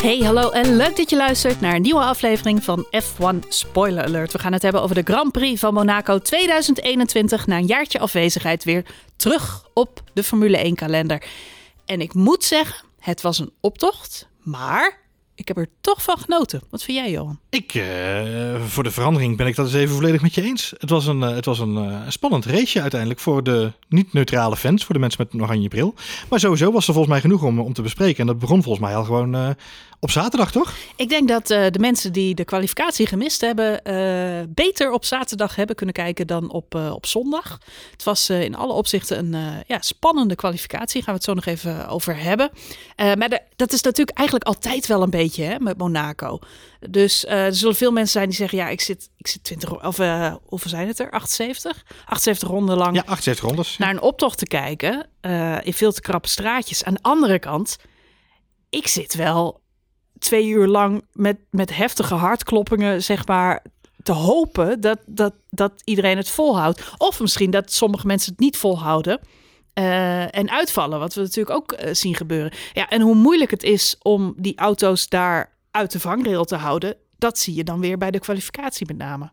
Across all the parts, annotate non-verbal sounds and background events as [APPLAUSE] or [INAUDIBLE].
Hey, hallo en leuk dat je luistert naar een nieuwe aflevering van F1 Spoiler Alert. We gaan het hebben over de Grand Prix van Monaco 2021. Na een jaartje afwezigheid weer terug op de Formule 1 kalender. En ik moet zeggen, het was een optocht, maar ik heb er toch van genoten. Wat vind jij, Johan? Ik, uh, voor de verandering ben ik dat eens even volledig met je eens. Het was een, uh, het was een uh, spannend raceje uiteindelijk voor de niet-neutrale fans, voor de mensen met een oranje bril. Maar sowieso was er volgens mij genoeg om, om te bespreken. En dat begon volgens mij al gewoon op zaterdag, toch? Ik denk dat uh, de mensen die de kwalificatie gemist hebben, uh, beter op zaterdag hebben kunnen kijken dan op, uh, op zondag. Het was in alle opzichten een ja, spannende kwalificatie. Gaan we het zo nog even over hebben. maar de, dat is natuurlijk eigenlijk altijd wel een beetje hè, met Monaco. Dus er zullen veel mensen zijn die zeggen: Ja, ik zit, ik zit 20 of hoeveel zijn het er? 78? 78 ronden lang. Ja, 78 rondes. Naar een optocht te kijken in veel te krappe straatjes. Aan de andere kant, ik zit wel twee uur lang met, met heftige hartkloppingen, zeg maar, te hopen dat, dat, dat iedereen het volhoudt. Of misschien dat sommige mensen het niet volhouden. Uh, en uitvallen, wat we natuurlijk ook uh, zien gebeuren. Ja, en hoe moeilijk het is om die auto's daar uit de vangrail te houden, dat zie je dan weer bij de kwalificatie met name.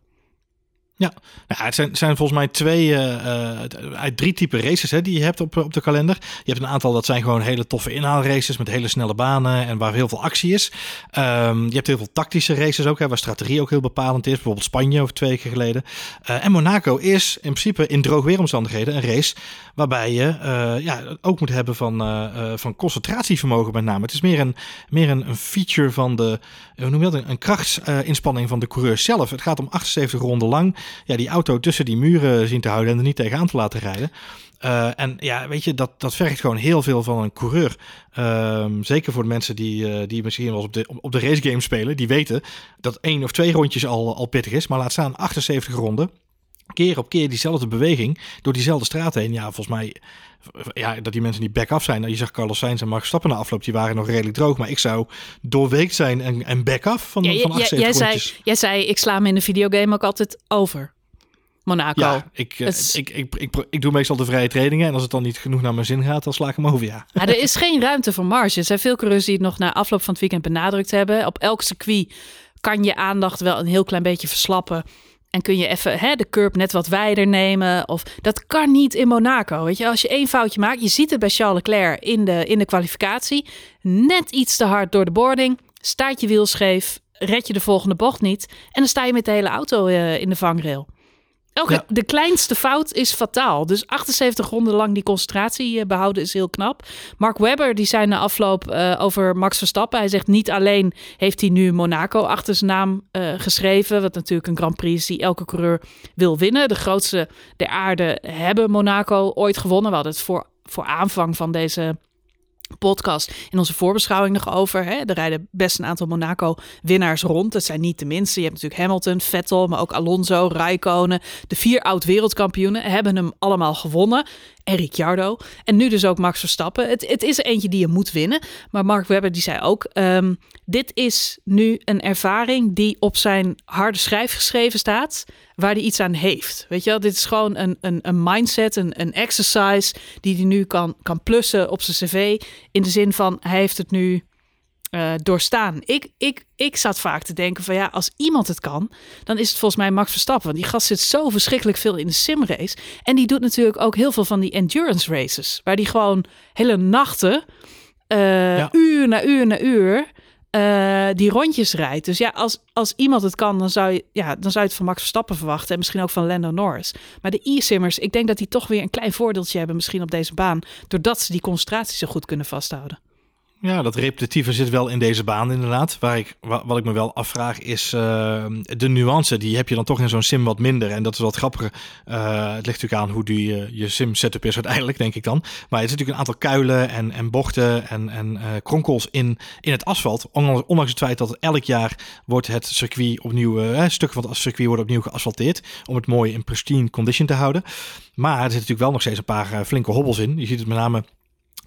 Ja, nou, het zijn, zijn volgens mij twee, uh, drie typen races hè, die je hebt op, op de kalender. Je hebt een aantal dat zijn gewoon hele toffe inhaalraces met hele snelle banen en waar heel veel actie is. Um, je hebt heel veel tactische races ook, hè, waar strategie ook heel bepalend is. Bijvoorbeeld Spanje over twee keer geleden. En Monaco is in principe in droog weeromstandigheden een race waarbij je ja, ook moet hebben van, van concentratievermogen met name. Het is meer een, meer een, een feature van de, hoe noem je dat, een krachtsinspanning van de coureur zelf. Het gaat om 78 ronden lang ja, die auto tussen die muren zien te houden en er niet tegenaan te laten rijden. Uh, en ja, weet je, dat, dat vergt gewoon heel veel van een coureur. Uh, zeker voor de mensen die, uh, die misschien wel op de, op de race game spelen. Die weten dat één of twee rondjes al, al pittig is. Maar laat staan 78 ronden. Keer op keer diezelfde beweging door diezelfde straat heen. Ja, volgens mij ja, dat die mensen niet back-af zijn. Je zag Carlos Sainz en Max Stappen na afloop, die waren nog redelijk droog. Maar ik zou doorweekt zijn en, en back-af van, ja, van 78 jij, zei, jij zei, ik sla me in de videogame ook altijd over. Monaco. Ja, ik, eh, ik, ik, ik, ik, ik, doe meestal de vrije trainingen. En als het dan niet genoeg naar mijn zin gaat, dan sla ik hem over, ja. Maar er is geen ruimte voor marge. Er zijn veel coureurs die het nog na afloop van het weekend benadrukt hebben. Op elk circuit kan je aandacht wel een heel klein beetje verslappen. En kun je even hè, de curb net wat wijder nemen. Of dat kan niet in Monaco. Weet je, als je één foutje maakt, je ziet het bij Charles Leclerc in de, in de kwalificatie. Net iets te hard door de boarding. Staat je wiel scheef. Red je de volgende bocht niet. En dan sta je met de hele auto uh, in de vangrail. Ja. de kleinste fout is fataal. Dus 78 ronden lang die concentratie behouden is heel knap. Mark Webber die zei na afloop uh, over Max Verstappen. Hij zegt niet alleen heeft hij nu Monaco achter zijn naam uh, geschreven. Wat natuurlijk een Grand Prix is die elke coureur wil winnen. De grootste der aarde hebben Monaco ooit gewonnen. We hadden het voor, voor aanvang van deze podcast in onze voorbeschouwing nog over. Hè? Er rijden best een aantal Monaco-winnaars rond. Dat zijn niet de minste. Je hebt natuurlijk Hamilton, Vettel, maar ook Alonso, Raikkonen. De vier oud-wereldkampioenen hebben hem allemaal gewonnen en Ricciardo. En nu dus ook Max Verstappen. Het, het is er eentje die je moet winnen. Maar Mark Webber die zei ook... Um, dit is nu een ervaring die op zijn harde schrijf geschreven staat... waar hij iets aan heeft. Weet je wel? Dit is gewoon een, een, een mindset, een, een exercise... die hij nu kan, kan plussen op zijn cv. In de zin van, hij heeft het nu uh, doorstaan. Ik, ik, ik zat vaak te denken van ja, als iemand het kan, dan is het volgens mij Max Verstappen. Want die gast zit zo verschrikkelijk veel in de simrace. En die doet natuurlijk ook heel veel van die endurance races. Waar die gewoon hele nachten, uh, ja. uur na uur na uur, uh, die rondjes rijdt. Dus ja, als, als iemand het kan, dan zou, je, ja, dan zou je het van Max Verstappen verwachten. En misschien ook van Lando Norris. Maar de e-simmers, ik denk dat die toch weer een klein voordeeltje hebben misschien op deze baan. Doordat ze die concentratie zo goed kunnen vasthouden. Ja, dat repetitieve zit wel in deze baan inderdaad. Waar ik, wat ik me wel afvraag is uh, de nuance. Die heb je dan toch in zo'n sim wat minder. En dat is wat grappiger. Uh, het ligt natuurlijk aan hoe die, uh, je sim setup is uiteindelijk, denk ik dan. Maar er zit natuurlijk een aantal kuilen en, en bochten en, en kronkels in, in het asfalt. Ondanks het feit dat elk jaar wordt het circuit opnieuw, eh, stukken van het circuit worden opnieuw geasfalteerd. Om het mooi in pristine condition te houden. Maar er zitten natuurlijk wel nog steeds een paar flinke hobbels in. Je ziet het met name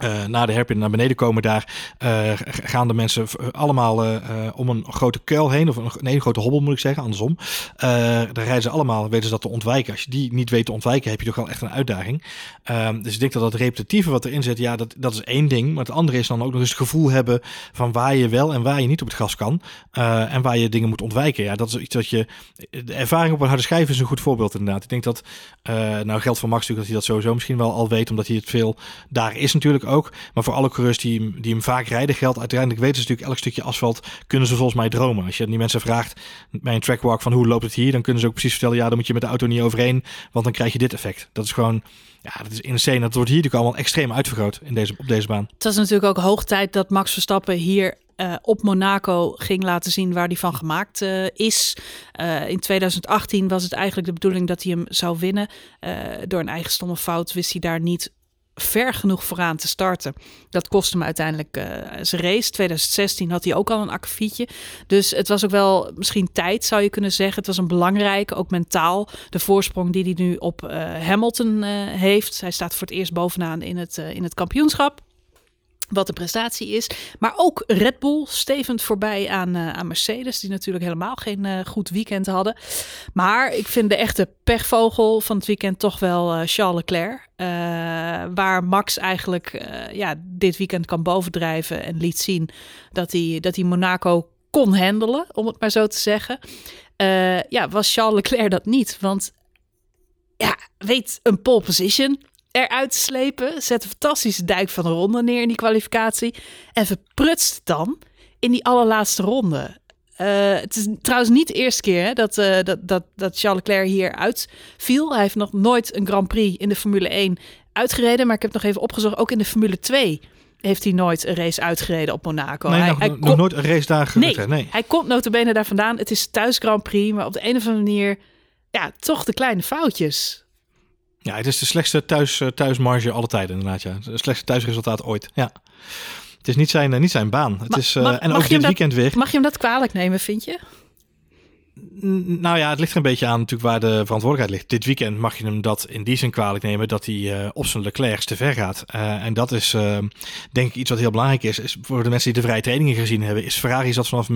uh, na de herpin naar beneden komen, daar uh, gaan de mensen allemaal uh, om een grote kuil heen. Of een, nee, een grote hobbel moet ik zeggen, andersom. daar rijden ze allemaal, weten ze dat te ontwijken. Als je die niet weet te ontwijken, heb je toch wel echt een uitdaging. Ehm, dus ik denk dat dat repetitieve wat erin zit, ja, dat, dat is één ding. Maar het andere is dan ook nog eens het gevoel hebben van waar je wel en waar je niet op het gas kan. en waar je dingen moet ontwijken. Ja, dat is iets wat je... De ervaring op een harde schijf is een goed voorbeeld inderdaad. Ik denk dat, nou geldt voor Max natuurlijk dat hij dat sowieso misschien wel al weet, omdat hij het veel daar is natuurlijk ook. Maar voor alle coureurs die, die hem vaak rijden geldt, uiteindelijk weten ze natuurlijk elk stukje asfalt kunnen ze volgens mij dromen. Als je die mensen vraagt bij een trackwalk van hoe loopt het hier, dan kunnen ze ook precies vertellen, ja, dan moet je met de auto niet overheen, want dan krijg je dit effect. Dat is gewoon, ja, dat is insane. Dat wordt hier natuurlijk allemaal extreem uitvergroot in deze, op deze baan. Het was natuurlijk ook hoog tijd dat Max Verstappen hier uh, op Monaco ging laten zien waar die van gemaakt uh, is. Uh, in 2018 was het eigenlijk de bedoeling dat hij hem zou winnen. door een eigen stomme fout wist hij daar niet ver genoeg vooraan te starten. Dat kostte hem uiteindelijk uh, zijn race. 2016 had hij ook al een akkefietje. Dus het was ook wel misschien tijd, zou je kunnen zeggen. Het was een belangrijke, ook mentaal, de voorsprong die hij nu op uh, Hamilton uh, heeft. Hij staat voor het eerst bovenaan in het, in het kampioenschap wat de prestatie is. Maar ook Red Bull stevend voorbij aan, uh, aan Mercedes, die natuurlijk helemaal geen uh, goed weekend hadden. Maar ik vind de echte pechvogel van het weekend toch wel uh, Charles Leclerc. waar Max eigenlijk ja, dit weekend kan bovendrijven en liet zien dat hij, dat hij Monaco kon handelen, om het maar zo te zeggen. ja, was Charles Leclerc dat niet. Want ja, weet een pole position eruit slepen. Zet een fantastische dijk van de ronde neer in die kwalificatie. En verprutst dan in die allerlaatste ronde. Uh, het is trouwens niet de eerste keer hè, dat, uh, dat, dat, dat Charles Leclerc hier uitviel. Hij heeft nog nooit een Grand Prix in de Formule 1 uitgereden. Maar ik heb nog even opgezocht, ook in de Formule 2 heeft hij nooit een race uitgereden op Monaco. Nee, hij, nog, hij nog nooit een race daar nee, nee, hij komt notabene daar vandaan. Het is thuis Grand Prix, maar op de een of andere manier... ja, toch de kleine foutjes. Ja, het is de slechtste thuis, eh, thuismarge alle tijden inderdaad. Ja. Het slechtste thuisresultaat ooit. Ja. Het is niet zijn, eh, niet zijn baan. Het is, uh, en ook dit weekend weer. Mag je hem dat kwalijk nemen, vind je? Nou ja, het ligt er een beetje aan natuurlijk waar de verantwoordelijkheid ligt. Dit weekend mag je hem dat in die zin kwalijk nemen dat hij uh, op zijn Leclerc te ver gaat. Uh, en dat is uh, denk ik iets wat heel belangrijk is. Voor de mensen die de vrije trainingen gezien hebben, is Ferrari zat vanaf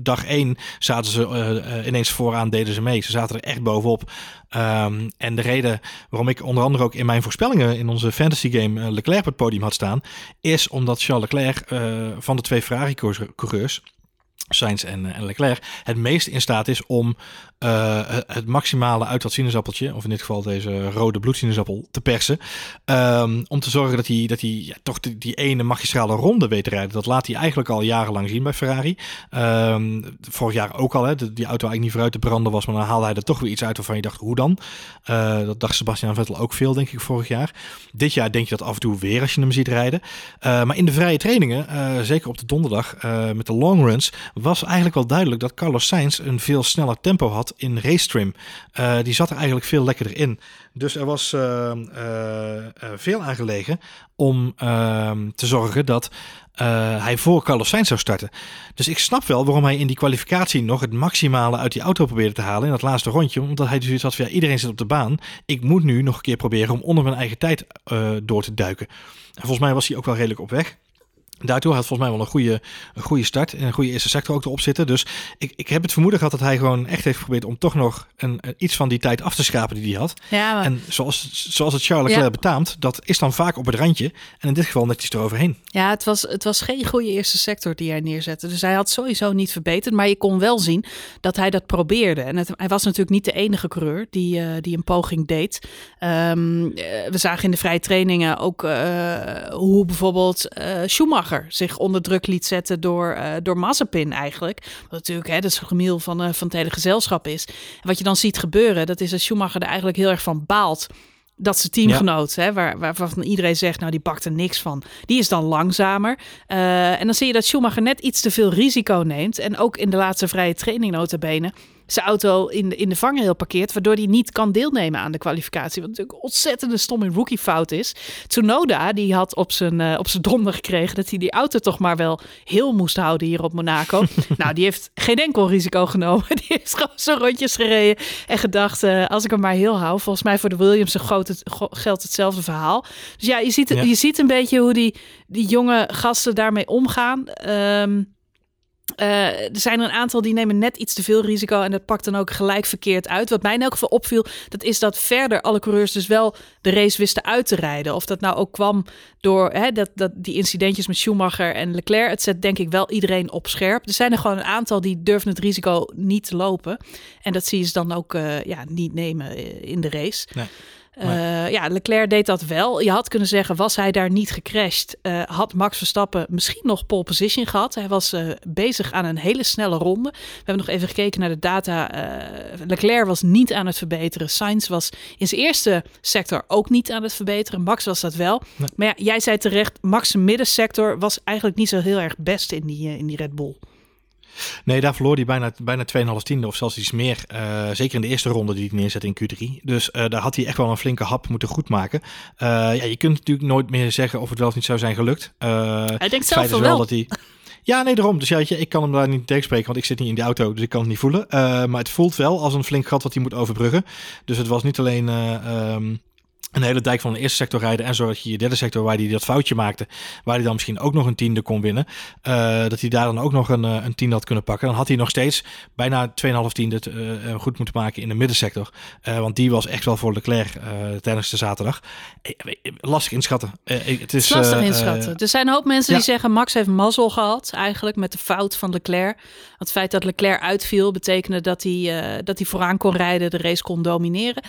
dag één zaten ze ineens vooraan, deden ze mee. Ze zaten er echt bovenop. Um, en de reden waarom ik onder andere ook in mijn voorspellingen in onze fantasy game Leclerc op het podium had staan, is omdat Charles Leclerc van de twee Ferrari-coureurs Sainz en, en Leclerc het meest in staat is om uh, het maximale uit dat sinaasappeltje, of in dit geval deze rode bloedsinaasappel, te persen. Um, om te zorgen dat hij, dat hij ja, toch die, ene magistrale ronde weet te rijden. Dat laat hij eigenlijk al jarenlang zien bij Ferrari. Um, vorig jaar ook al, hè, die auto eigenlijk niet vooruit te branden was, maar dan haalde hij er toch weer iets uit waarvan je dacht, hoe dan? Uh, dat dacht Sebastian Vettel ook veel, denk ik, vorig jaar. Dit jaar denk je dat af en toe weer als je hem ziet rijden. Uh, maar in de vrije trainingen, zeker op de donderdag met de long runs, was eigenlijk wel duidelijk dat Carlos Sainz een veel sneller tempo had in race trim. Uh, die zat er eigenlijk veel lekkerder in. Dus er was uh, veel aangelegen om ehm, te zorgen dat hij voor Carlos Sainz zou starten. Dus ik snap wel waarom hij in die kwalificatie nog het maximale uit die auto probeerde te halen in dat laatste rondje. Omdat hij dus iets had van iedereen zit op de baan. Ik moet nu nog een keer proberen om onder mijn eigen tijd door te duiken. En volgens mij was hij ook wel redelijk op weg. Daartoe had volgens mij wel een goede, een goede start en een goede eerste sector ook erop zitten. Dus ik, ik heb het vermoeden gehad dat hij gewoon echt heeft geprobeerd om toch nog een, iets van die tijd af te schrapen die hij had. Ja, maar... En zoals, zoals het Charles Leclerc ja. betaamt, dat is dan vaak op het randje. En in dit geval netjes eroverheen. Ja, het was, het was geen goede eerste sector die hij neerzette. Dus hij had sowieso niet verbeterd. Maar je kon wel zien dat hij dat probeerde. En het, hij was natuurlijk niet de enige coureur die, uh, die een poging deed. Um, we zagen in de vrije trainingen ook uh, hoe bijvoorbeeld Schumacher zich onder druk liet zetten door, uh, door Mazepin eigenlijk. Wat natuurlijk hè, het gemiel van, uh, van het hele gezelschap is. En wat je dan ziet gebeuren, dat is dat Schumacher er eigenlijk heel erg van baalt dat zijn teamgenoot, ja. hè, waar, waarvan iedereen zegt, nou die pakt er niks van, die is dan langzamer. Uh, en dan zie je dat Schumacher net iets te veel risico neemt. En ook in de laatste vrije training notabene zijn auto in de, in de vangrail parkeert, waardoor hij niet kan deelnemen aan de kwalificatie. Wat natuurlijk ontzettende stomme rookie fout is. Tsunoda, die had op zijn, uh, op zijn donder gekregen dat hij die auto toch maar wel heel moest houden hier op Monaco. [LAUGHS] nou, die heeft geen enkel risico genomen. [LAUGHS] Die heeft gewoon zo rondjes gereden en gedacht, uh, als ik hem maar heel hou. Volgens mij voor de Williams het, geldt hetzelfde verhaal. Dus ja, je ziet, ja. je ziet een beetje hoe die, die jonge gasten daarmee omgaan. Um, uh, er zijn een aantal die nemen net iets te veel risico en dat pakt dan ook gelijk verkeerd uit. Wat mij in elk geval opviel, dat is dat verder alle coureurs dus wel de race wisten uit te rijden. Of dat nou ook kwam door hè, dat, dat, die incidentjes met Schumacher en Leclerc. Het zet denk ik wel iedereen op scherp. Er zijn er gewoon een aantal die durven het risico niet te lopen. En dat zie je ze dan ook uh, ja, niet nemen eh, in de race. Nee. Uh, ja, Leclerc deed dat wel. Je had kunnen zeggen, was hij daar niet gecrashed, uh, had Max Verstappen misschien nog pole position gehad. Hij was uh, bezig aan een hele snelle ronde. We hebben nog even gekeken naar de data. Leclerc was niet aan het verbeteren. Sainz was in zijn eerste sector ook niet aan het verbeteren. Max was dat wel. Nee. Maar ja, jij zei terecht, Max' middensector was eigenlijk niet zo heel erg best in die, in die Red Bull. Nee, daar verloor hij bijna, bijna 2,5 tiende of zelfs iets meer. Uh, zeker in de eerste ronde die hij neerzet in Q3. Dus uh, daar had hij echt wel een flinke hap moeten goedmaken. Uh, ja, je kunt natuurlijk nooit meer zeggen of het wel of niet zou zijn gelukt. hij denkt zelf wel, wel dat hij... Ja, nee, daarom. Dus ja, ik kan hem daar niet tegenspreken, want ik zit niet in die auto, dus ik kan het niet voelen. maar het voelt wel als een flink gat wat hij moet overbruggen. Dus het was niet alleen... Um, een hele dijk van de eerste sector rijden en zodat je je derde sector waar hij dat foutje maakte, waar hij dan misschien ook nog een tiende kon winnen, uh, dat hij daar dan ook nog een, een tiende had kunnen pakken. Dan had hij nog steeds bijna 2,5 tiende uh, goed moeten maken in de middensector. Uh, want die was echt wel voor Leclerc tijdens de zaterdag. Lastig inschatten. het is lastig inschatten. er zijn een hoop mensen ja. die zeggen Max heeft mazzel gehad eigenlijk met de fout van Leclerc. Het feit dat Leclerc uitviel betekende dat hij, dat hij vooraan kon rijden, de race kon domineren.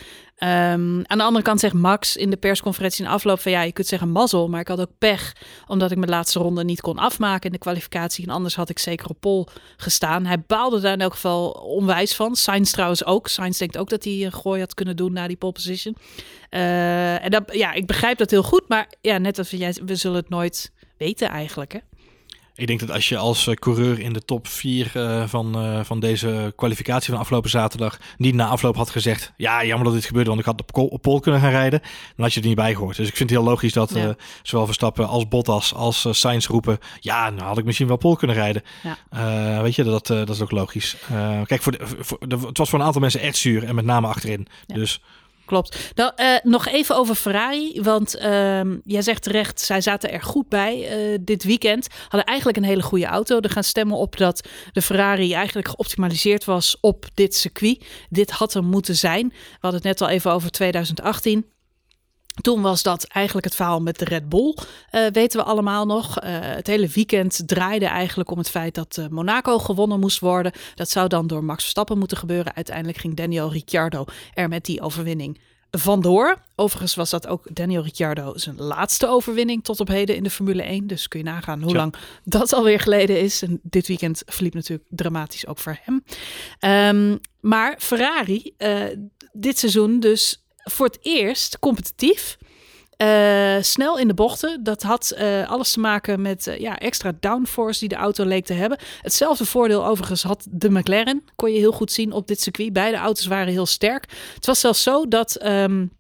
Um, aan de andere kant zegt Max in de persconferentie in afloop van ja, je kunt zeggen mazzel, maar ik had ook pech omdat ik mijn laatste ronde niet kon afmaken in de kwalificatie en anders had ik zeker op pol gestaan. Hij baalde daar in elk geval onwijs van. Sainz trouwens ook. Sainz denkt ook dat hij een gooi had kunnen doen na die pole position. Uh, en dat, ja, ik begrijp dat heel goed, maar ja, net als jij, we zullen het nooit weten eigenlijk. Hè? Ik denk dat als je als eh, coureur in de top 4 uh, eh, van, uh, van deze kwalificatie van afgelopen zaterdag niet na afloop had gezegd: Ja, jammer dat dit gebeurde, want ik had op, op pol kunnen gaan rijden, dan had je er niet bij gehoord. Dus ik vind het heel logisch dat ja. zowel Verstappen als Bottas als Sainz roepen: Ja, nou had ik misschien wel pol kunnen rijden. Ja. weet je, dat, dat is ook logisch. kijk, voor de, voor de, het was voor een aantal mensen echt zuur en met name achterin. Dus klopt. Nou, uh, nog even over Ferrari. Want uh, jij zegt terecht, zij zaten er goed bij uh, dit weekend. Hadden eigenlijk een hele goede auto. Er gaan stemmen op dat de Ferrari eigenlijk geoptimaliseerd was op dit circuit. Dit had er moeten zijn. We hadden het net al even over 2018. Toen was dat eigenlijk het verhaal met de Red Bull, uh, weten we allemaal nog. Uh, het hele weekend draaide eigenlijk om het feit dat uh, Monaco gewonnen moest worden. Dat zou dan door Max Verstappen moeten gebeuren. Uiteindelijk ging Daniel Ricciardo er met die overwinning vandoor. Overigens was dat ook Daniel Ricciardo zijn laatste overwinning tot op heden in de Formule 1. Dus kun je nagaan hoe lang dat alweer geleden is. En dit weekend verliep natuurlijk dramatisch ook voor hem. Um, maar Ferrari, dit seizoen dus voor het eerst competitief. Uh, snel in de bochten. Dat had uh, alles te maken met uh, ja, extra downforce die de auto leek te hebben. Hetzelfde voordeel overigens had de McLaren. Kon je heel goed zien op dit circuit. Beide auto's waren heel sterk. Het was zelfs zo dat um,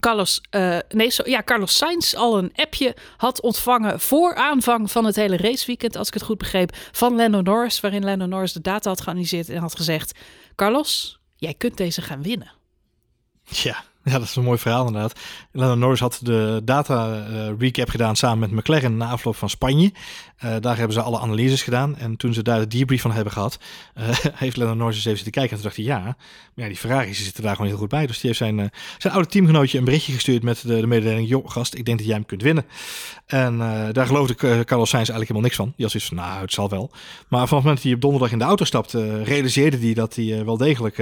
Carlos, nee, ja, Carlos Sainz al een appje had ontvangen voor aanvang van het hele raceweekend, als ik het goed begreep, van Lando Norris. Waarin Lando Norris de data had geanalyseerd en had gezegd: Carlos, jij kunt deze gaan winnen. Ja, [LAUGHS] ja, dat is een mooi verhaal inderdaad. Lando Norris had de data uh, recap gedaan samen met McLaren na afloop van Spanje. Uh, daar hebben ze alle analyses gedaan. En toen ze daar de debrief van hebben gehad, uh, [LAUGHS] heeft Lando Norris eens even zitten kijken. En toen dacht hij, ja, ja die Ferraris zitten daar gewoon heel goed bij. Dus die heeft zijn, zijn oude teamgenootje een berichtje gestuurd met de, de mededeling, joh gast, ik denk dat jij hem kunt winnen. En daar geloofde Carlos Sainz eigenlijk helemaal niks van. Die had zoiets van, nou, het zal wel. Maar vanaf het moment dat hij op donderdag in de auto stapte, realiseerde hij dat hij wel degelijk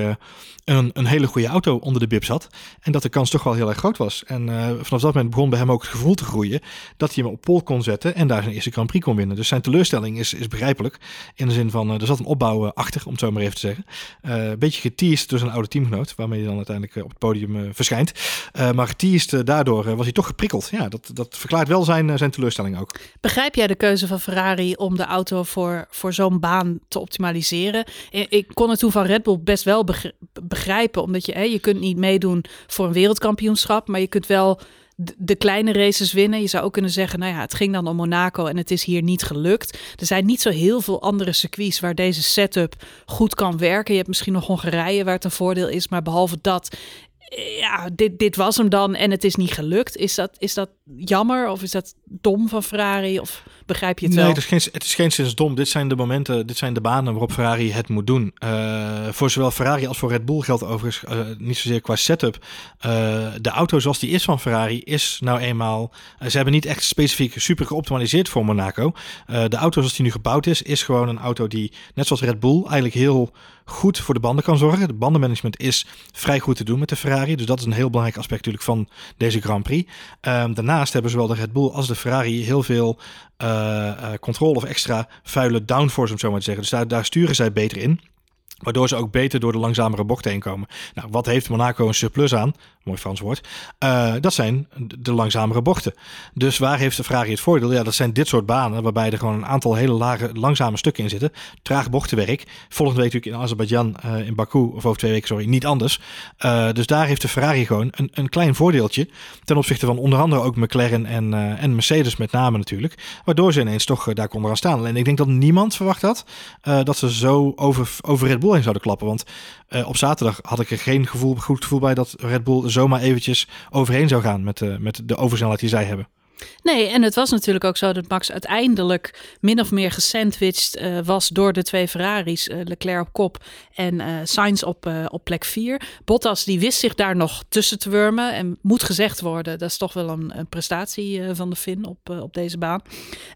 een, een hele goede auto onder de bib zat. En dat de kans toch wel heel erg groot was. En uh, vanaf dat moment begon bij hem ook het gevoel te groeien dat hij hem op pol kon zetten en daar zijn eerste Grand Prix kon winnen. Dus zijn teleurstelling is, is begrijpelijk. In de zin van, uh, er zat een opbouw achter, om het zo maar even te zeggen. een beetje geteased door zijn oude teamgenoot, waarmee hij dan uiteindelijk op het podium verschijnt. maar geteased daardoor was hij toch geprikkeld. Ja, dat, dat verklaart wel zijn, zijn teleurstelling ook. Begrijp jij de keuze van Ferrari om de auto voor, voor zo'n baan te optimaliseren? Ik kon het toen van Red Bull best wel begrijpen, omdat je, hè, je kunt niet meedoen voor een wereldkampioenschap, maar je kunt wel de kleine races winnen. Je zou ook kunnen zeggen, nou ja, het ging dan om Monaco en het is hier niet gelukt. Er zijn niet zo heel veel andere circuits waar deze setup goed kan werken. Je hebt misschien nog Hongarije waar het een voordeel is, maar behalve dat ja, dit, dit was hem dan en het is niet gelukt. Is dat, is dat jammer of is dat dom van Ferrari? Of begrijp je het nee, wel? Nee, het is geen, het is geen sinds dom. Dit zijn de momenten, dit zijn de banen waarop Ferrari het moet doen. Uh, voor zowel Ferrari als voor Red Bull geldt overigens uh, niet zozeer qua setup. Uh, de auto zoals die is van Ferrari is nou eenmaal... ze hebben niet echt specifiek super geoptimaliseerd voor Monaco. de auto zoals die nu gebouwd is, is gewoon een auto die, net zoals Red Bull, eigenlijk heel goed voor de banden kan zorgen. De bandenmanagement is vrij goed te doen met de Ferrari. Dus dat is een heel belangrijk aspect natuurlijk van deze Grand Prix. Um, daarnaast hebben zowel de Red Bull als de Ferrari heel veel uh, uh, controle of extra vuile downforce, om zo maar te zeggen. Dus daar, daar sturen zij beter in. Waardoor ze ook beter door de langzamere bochten heen komen. Nou, wat heeft Monaco een surplus aan? Mooi Frans woord. Uh, dat zijn de langzamere bochten. Dus waar heeft de Ferrari het voordeel? Ja, dat zijn dit soort banen waarbij er gewoon een aantal hele lage, langzame stukken in zitten. Traag bochtenwerk. Volgende week natuurlijk in Azerbeidzjan, uh, in Baku, of over twee weken, sorry, niet anders. Uh, dus daar heeft de Ferrari gewoon een, een klein voordeeltje. Ten opzichte van onder andere ook McLaren en, en Mercedes met name natuurlijk. Waardoor ze ineens toch daar konden gaan staan. En ik denk dat niemand verwacht had dat ze zo over, over Red Bull heen zouden klappen. Want uh, op zaterdag had ik er geen gevoel, goed gevoel bij dat Red Bull zomaar eventjes overheen zou gaan met, uh, met de oversnelheid die zij hebben. Nee, en het was natuurlijk ook zo dat Max uiteindelijk min of meer gesandwiched uh, was door de twee Ferraris. Uh, Leclerc op kop en uh, Sainz op, op plek 4. Bottas die wist zich daar nog tussen te wurmen. En moet gezegd worden, dat is toch wel een, een prestatie van de Fin op, op deze baan.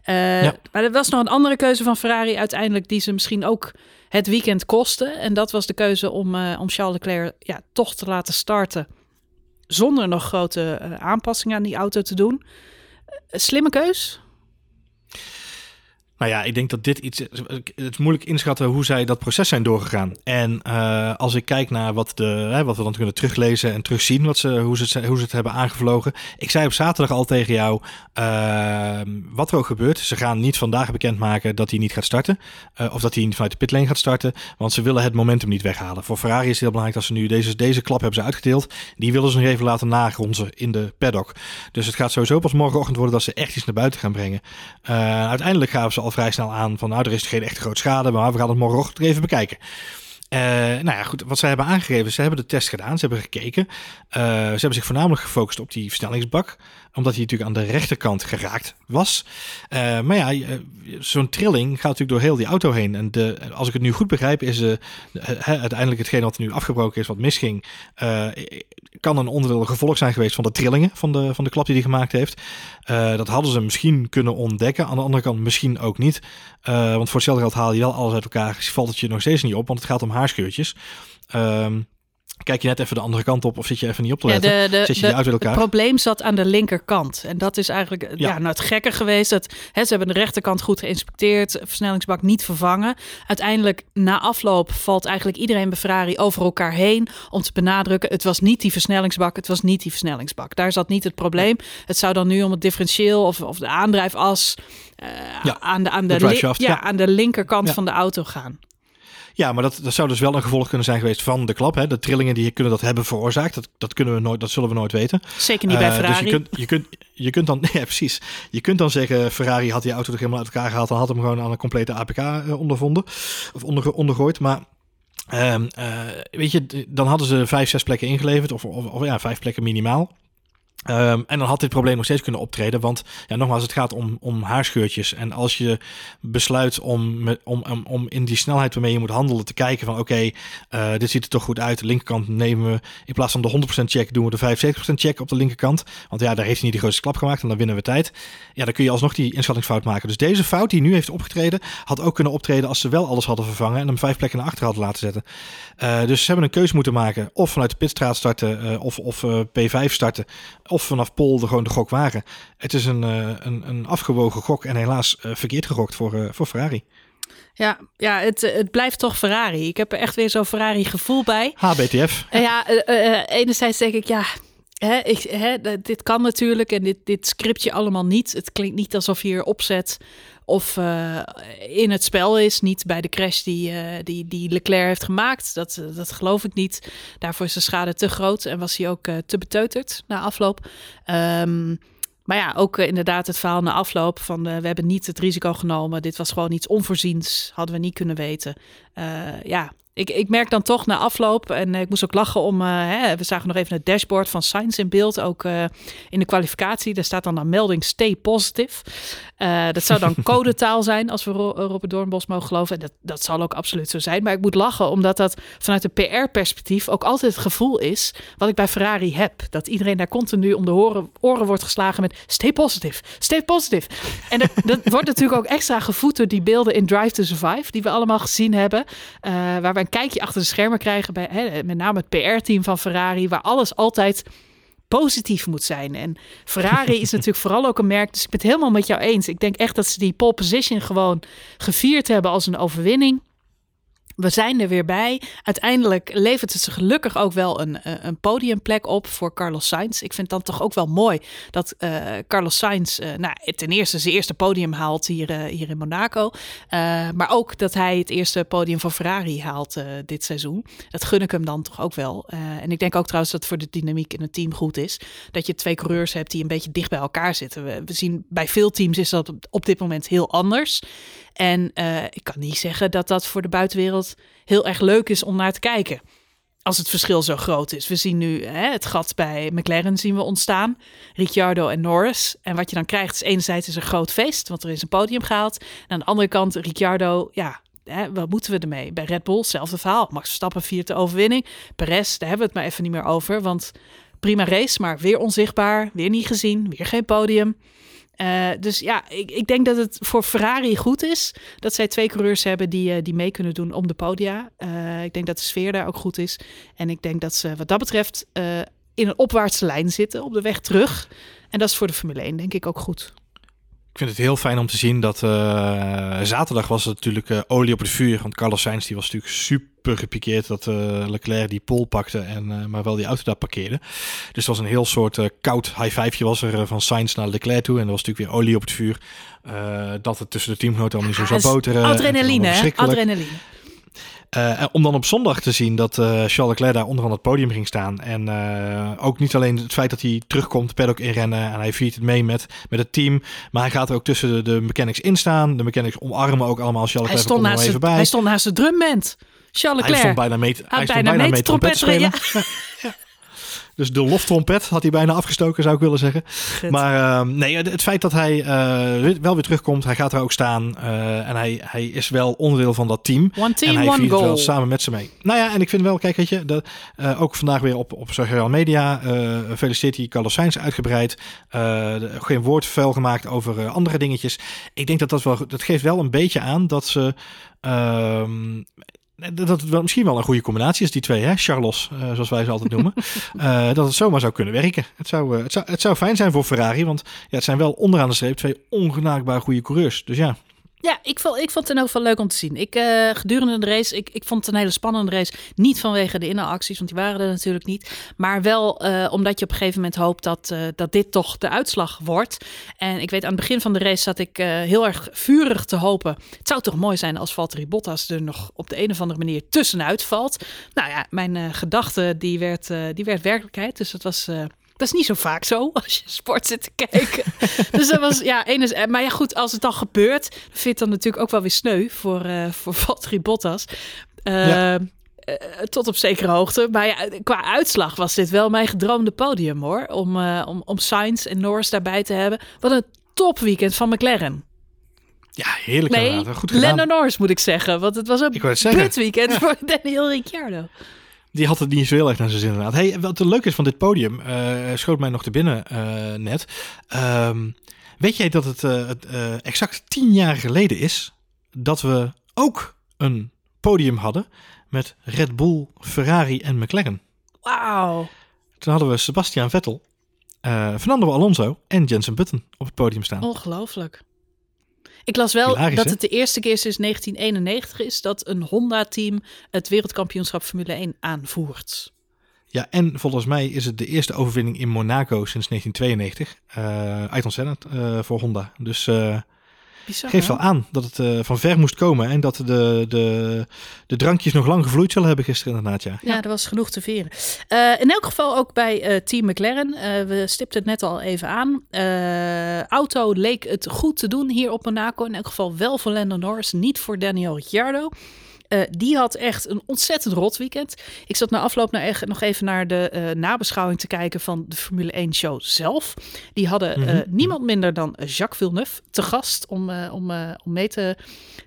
Ja. Maar er was nog een andere keuze van Ferrari uiteindelijk die ze misschien ook het weekend kostte. En dat was de keuze om, om Charles Leclerc ja, toch te laten starten. Zonder nog grote aanpassingen aan die auto te doen slimme keus? Nou ja, ik denk dat dit iets. Het is moeilijk inschatten hoe zij dat proces zijn doorgegaan. En uh, als ik kijk naar wat, de, hè, wat we dan kunnen teruglezen en terugzien, wat ze, hoe, ze het, hoe ze het hebben aangevlogen. Ik zei op zaterdag al tegen jou: uh, wat er ook gebeurt, ze gaan niet vandaag bekendmaken dat hij niet gaat starten. Uh, of dat hij niet vanuit de pitlane gaat starten. Want ze willen het momentum niet weghalen. Voor Ferrari is het heel belangrijk dat ze nu deze, deze klap hebben ze uitgedeeld. Die willen ze nog even laten nagronzen in de paddock. Dus het gaat sowieso pas morgenochtend worden dat ze echt iets naar buiten gaan brengen. uiteindelijk gaan ze al vrij snel aan van nou, er is geen echt groot schade, maar we gaan het morgenochtend even bekijken. Uh, nou ja, goed, wat zij hebben aangegeven, ze hebben de test gedaan, ze hebben gekeken. Uh, ze hebben zich voornamelijk gefocust op die versnellingsbak, omdat hij natuurlijk aan de rechterkant geraakt was. Uh, maar ja, zo'n trilling gaat natuurlijk door heel die auto heen. En de, als ik het nu goed begrijp, is uh, uiteindelijk hetgeen wat nu afgebroken is, wat misging, kan een onderdeel, gevolg zijn geweest van de trillingen van de, van de klap die hij gemaakt heeft. dat hadden ze misschien kunnen ontdekken, aan de andere kant misschien ook niet. want voor hetzelfde geld haal je wel alles uit elkaar, valt het je nog steeds niet op, want het gaat om haarscheurtjes. Um, Kijk je net even de andere kant op of zit je even niet op te letten? Ja, de, de, zit je de, uit elkaar? Het probleem zat aan de linkerkant. En dat is eigenlijk ja. ja nou, het gekke geweest. Dat, hè, ze hebben de rechterkant goed geïnspecteerd. Versnellingsbak niet vervangen. Uiteindelijk, na afloop, valt eigenlijk iedereen bij Ferrari over elkaar heen. Om te benadrukken, het was niet die versnellingsbak. Het was niet die versnellingsbak. Daar zat niet het probleem. Het zou dan nu om het differentieel of, of de aandrijfas... Uh, ja, aan, de, aan, de, de ja, ja, aan de linkerkant van de auto gaan. Ja, maar dat, dat zou dus wel een gevolg kunnen zijn geweest van de klap. Hè? De trillingen die kunnen dat hebben veroorzaakt. Dat, dat, kunnen we nooit, dat zullen we nooit weten. Zeker niet bij Ferrari. Uh, dus je kunt, je, kunt, je kunt dan, [LAUGHS] ja precies. Je kunt dan zeggen, Ferrari had die auto toch helemaal uit elkaar gehaald. Dan had hem gewoon aan een complete APK uh, ondervonden. Of onder, ondergooid. Maar uh, weet je, dan hadden ze vijf, zes plekken ingeleverd. Of, of, of ja, vijf plekken minimaal. Ehm, en dan had dit probleem nog steeds kunnen optreden. Want ja, nogmaals, het gaat om, om haarscheurtjes. En als je besluit om, om, om, in die snelheid waarmee je moet handelen te kijken van oké, eh, dit ziet er toch goed uit. De linkerkant nemen we in plaats van de 100% check doen we de 75% check op de linkerkant. Want ja, daar heeft hij niet de grootste klap gemaakt en dan winnen we tijd. Ja, dan kun je alsnog die inschattingsfout maken. Dus deze fout die nu heeft opgetreden, had ook kunnen optreden als ze wel alles hadden vervangen en hem vijf plekken naar achter hadden laten zetten. Uh, dus ze hebben een keuze moeten maken. Of vanuit de pitstraat starten uh, of, of P5 starten. Of vanaf Pol de, gewoon de gok waren. Het is een, uh, een, een afgewogen gok en helaas uh, verkeerd gegokt voor, uh, voor Ferrari. Ja, ja het, het blijft toch Ferrari. Ik heb er echt weer zo'n Ferrari gevoel bij. HBTF. ja, enerzijds denk ik, ja, Hè, ik, hè, dit kan natuurlijk en dit, dit script je allemaal niet. Het klinkt niet alsof hier opzet of uh, in het spel is. Niet bij de crash die, uh, die, die Leclerc heeft gemaakt. Dat, dat geloof ik niet. Daarvoor is de schade te groot en was hij ook te beteuterd na afloop. Um, maar ja, ook inderdaad het verhaal na afloop van we hebben niet het risico genomen. Dit was gewoon iets onvoorziens. Hadden we niet kunnen weten. ja, ik, ik merk dan toch na afloop, en ik moest ook lachen om, uh, hè, we zagen nog even het dashboard van Science in beeld, ook uh, in de kwalificatie. Daar staat dan een melding stay positive. Uh, dat zou dan [LAUGHS] codetaal zijn, als we Robert Doornbos mogen geloven. En dat, dat zal ook absoluut zo zijn. Maar ik moet lachen, omdat dat vanuit een PR-perspectief ook altijd het gevoel is, wat ik bij Ferrari heb. Dat iedereen daar continu om de oren, oren wordt geslagen met stay positive, stay positive. En dat, dat wordt natuurlijk ook extra gevoed door die beelden in Drive to Survive, die we allemaal gezien hebben. waar we een kijkje achter de schermen krijgen bij hè, met name het PR-team van Ferrari, waar alles altijd positief moet zijn. En Ferrari is [LAUGHS] natuurlijk vooral ook een merk, dus ik ben het helemaal met jou eens. Ik denk echt dat ze die pole position gewoon gevierd hebben als een overwinning we zijn er weer bij. Uiteindelijk levert het ze gelukkig ook wel een, eh, een podiumplek op voor Carlos Sainz. Ik vind dan toch ook wel mooi dat uh, Carlos Sainz uh, nou, ten eerste zijn eerste podium haalt hier, hier in Monaco. maar ook dat hij het eerste podium van Ferrari haalt dit seizoen. Dat gun ik hem dan toch ook wel. en ik denk ook trouwens dat voor de dynamiek in het team goed is. Dat je twee coureurs hebt die een beetje dicht bij elkaar zitten. We, we zien bij veel teams is dat op dit moment heel anders. En uh, ik kan niet zeggen dat dat voor de buitenwereld heel erg leuk is om naar te kijken. Als het verschil zo groot is. We zien nu hè, het gat bij McLaren zien we ontstaan. Ricciardo en Norris. En wat je dan krijgt is enerzijds is een groot feest. Want er is een podium gehaald. En aan de andere kant Ricciardo, ja, Hè, wat moeten we ermee? Bij Red Bull, hetzelfde verhaal. Max Verstappen viert de overwinning. Perez, daar hebben we het maar even niet meer over. Want prima race, maar weer onzichtbaar. Weer niet gezien. Weer geen podium. Uh, dus ja, ik, ik, denk dat het voor Ferrari goed is dat zij twee coureurs hebben die, uh, die mee kunnen doen om de podia. Uh, ik denk dat de sfeer daar ook goed is. En ik denk dat ze wat dat betreft in een opwaartse lijn zitten op de weg terug. En dat is voor de Formule 1 denk ik ook goed. Ik vind het heel fijn om te zien dat zaterdag was het natuurlijk olie op het vuur. Want Carlos Sainz die was natuurlijk super gepikeerd dat uh, Leclerc die pol pakte en maar wel die auto daar parkeerde. Dus het was een heel soort koud high five was er van Sainz naar Leclerc toe en er was natuurlijk weer olie op het vuur. dat het tussen de teamgenoten allemaal niet zo zou boteren. Adrenaline, adrenaline. Uh, om dan op zondag te zien dat uh, Charles Leclerc daar onderaan het podium ging staan. En uh, ook niet alleen het feit dat hij terugkomt, paddock inrennen en hij viert het mee met, met het team. Maar hij gaat er ook tussen de, de mechanics in staan. De mechanics omarmen ook allemaal Charles Leclerc. Hij stond, naast even bij. hij stond naast de drumband. Charles Leclerc. Hij stond bijna mee, hij stond bijna, mee trompet spelen. [LAUGHS] [LAUGHS] Ja. ja. Dus de loftrompet had hij bijna afgestoken, zou ik willen zeggen. Maar uh, nee, het, feit dat hij uh, wel weer terugkomt, hij gaat er ook staan. Uh, en hij, hij is wel onderdeel van dat team. One team, en hij one goal. wel samen met ze mee. Nou ja, en ik vind wel, kijk, weet je, de, ook vandaag weer op, op social media feliciteert hij Carlos Sainz uitgebreid. geen woord vuil gemaakt over andere dingetjes. Ik denk dat dat wel, dat geeft wel een beetje aan dat ze ehm, dat het wel, misschien wel een goede combinatie is, die twee, hè? Charlos, uh, zoals wij ze altijd noemen. uh, [LAUGHS] dat het zomaar zou kunnen werken. Het zou, uh, het, zou, het zou fijn zijn voor Ferrari, want ja, het zijn wel onderaan de streep twee ongenaakbaar goede coureurs. Dus ja. Ja, ik vond, ik vond het in elk geval leuk om te zien. Ik, uh, gedurende de race, ik, ik vond het een hele spannende race. Niet vanwege de inhaalacties, want die waren er natuurlijk niet. Maar wel uh, omdat je op een gegeven moment hoopt dat, uh, dat dit toch de uitslag wordt. En ik weet, aan het begin van de race zat ik heel erg vurig te hopen. Het zou toch mooi zijn als Valtteri Bottas er nog op de een of andere manier tussenuit valt. Nou ja, mijn gedachte die werd, die werd werkelijkheid. Dus dat was dat is niet zo vaak zo [LAUGHS] als je sport zit te kijken. [LAUGHS] dus dat was, ja, ene, eh, maar ja, goed, als het dan gebeurt, vind ik dan natuurlijk ook wel weer sneu voor, uh, voor [LAUGHS] Valtteri Bottas. Uh, ja. tot op zekere hoogte. Maar ja, qua uitslag was dit wel mijn gedroomde podium hoor. Om, uh, om, om Sainz en Norris daarbij te hebben. Wat een topweekend van McLaren. Ja, heerlijk. Nee, Goed gedaan. Lennon Norris moet ik zeggen. Want het was een kut weekend voor Daniel Ricciardo. Die had het niet zo heel erg naar zijn zin inderdaad. Hey, wat er leuk is van dit podium, uh, schoot mij nog te binnen uh, net. Um, weet jij dat het, uh, het exact tien jaar geleden is dat we ook een podium hadden met Red Bull, Ferrari en McLaren? Wauw. Toen hadden we Sebastian Vettel, Fernando Alonso en Jensen Button op het podium staan. Ongelooflijk. Ik las wel dat het de eerste keer sinds 1991 is dat een Honda-team het wereldkampioenschap Formule 1 aanvoert. Ja, en volgens mij is het de eerste overwinning in Monaco sinds 1992. Uh, Ayrton Senna uh, voor Honda. Dus uh, Bizar, geeft wel aan dat het uh, van ver moest komen. En dat de, de, de drankjes nog lang gevloeid zullen hebben gisteren inderdaad. Ja, ja er was genoeg te veren. Uh, in elk geval ook bij uh, Team McLaren. we stipten het net al even aan. auto leek het goed te doen hier op Monaco. In elk geval wel voor Lando Norris, niet voor Daniel Ricciardo. Uh, die had echt een ontzettend rot weekend. Ik zat na afloop echt nog even naar de uh, nabeschouwing te kijken van de Formule 1 show zelf. Die hadden mm -hmm. uh, niemand minder dan Jacques Villeneuve te gast om, om, om mee te,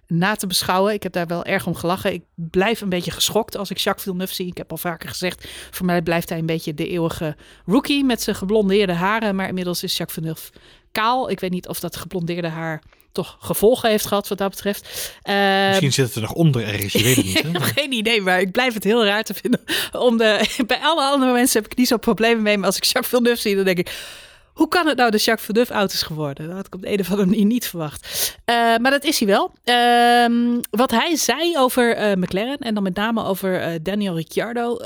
na te beschouwen. Ik heb daar wel erg om gelachen. Ik blijf een beetje geschokt als ik Jacques Villeneuve zie. Ik heb al vaker gezegd, voor mij blijft hij een beetje de eeuwige rookie met zijn geblondeerde haren. Maar inmiddels is Jacques Villeneuve kaal. Ik weet niet of dat geblondeerde haar toch gevolgen heeft gehad wat dat betreft. Uh, Misschien zit het er nog onder ergens, je weet het niet. [LAUGHS] Hè? ik heb geen idee, maar ik blijf het heel raar te vinden. Om de, [LAUGHS] bij alle andere mensen heb ik niet zo'n problemen mee, maar als ik Jacques Villeneuve zie, dan denk ik... Hoe kan het nou de Jacques Villeneuve auto is geworden? Dat had ik op de een of andere manier niet verwacht. Uh, maar dat is hij wel. Uh, wat hij zei over uh, McLaren en dan met name over Daniel Ricciardo.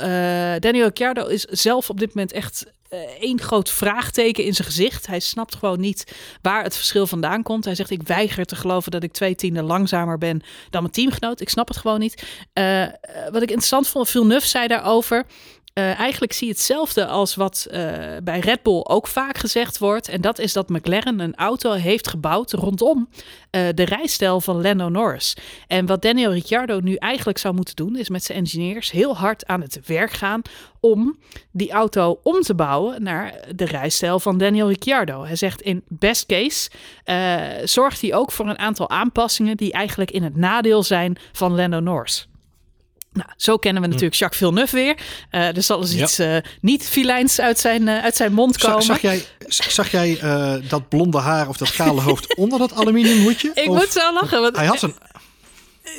Daniel Ricciardo is zelf op dit moment echt één groot vraagteken in zijn gezicht. Hij snapt gewoon niet waar het verschil vandaan komt. Hij zegt: Ik weiger te geloven dat ik twee tienden langzamer ben dan mijn teamgenoot. Ik snap het gewoon niet. Uh, wat ik interessant vond, Villeneuve zei daarover. Uh, eigenlijk zie je hetzelfde als wat uh, bij Red Bull ook vaak gezegd wordt. En dat is dat McLaren een auto heeft gebouwd rondom uh, de rijstijl van Lando Norris. En wat Daniel Ricciardo nu eigenlijk zou moeten doen, is met zijn engineers heel hard aan het werk gaan om die auto om te bouwen naar de rijstijl van Daniel Ricciardo. Hij zegt in best case zorgt hij ook voor een aantal aanpassingen die eigenlijk in het nadeel zijn van Lando Norris. Nou, zo kennen we natuurlijk Jacques Villeneuve weer. Uh, er zal dus ja. iets uh, niet filijns uit zijn, uh, uit zijn mond komen. Zag, zag jij, zag jij dat blonde haar of dat kale hoofd [LAUGHS] onder dat aluminium hoedje? Ik of, moet zo lachen. Want, hij had een...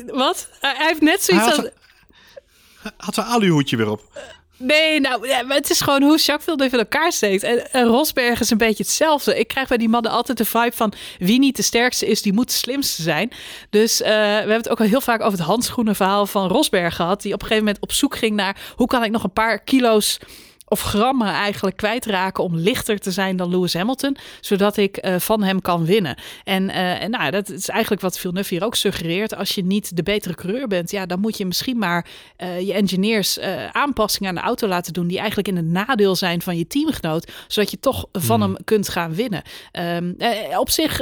Wat? Hij heeft net zoiets hij had, als... Hij had zijn aluhoedje weer op. Nee, nou, het is gewoon hoe Jacques Villeneuve in elkaar steekt. En, Rosberg is een beetje hetzelfde. Ik krijg bij die mannen altijd de vibe van wie niet de sterkste is, die moet de slimste zijn. Dus uh, we hebben het ook al heel vaak over het handschoenenverhaal van Rosberg gehad. Die op een gegeven moment op zoek ging naar hoe kan ik nog een paar kilo's of grammen eigenlijk kwijtraken om lichter te zijn dan Lewis Hamilton, zodat ik uh, van hem kan winnen. En, uh, en nou, dat is eigenlijk wat Villeneuve hier ook suggereert. Als je niet de betere coureur bent, ja, dan moet je misschien maar uh, je engineers aanpassingen aan de auto laten doen die eigenlijk in het nadeel zijn van je teamgenoot, zodat je toch van hmm. hem kunt gaan winnen. Um, op zich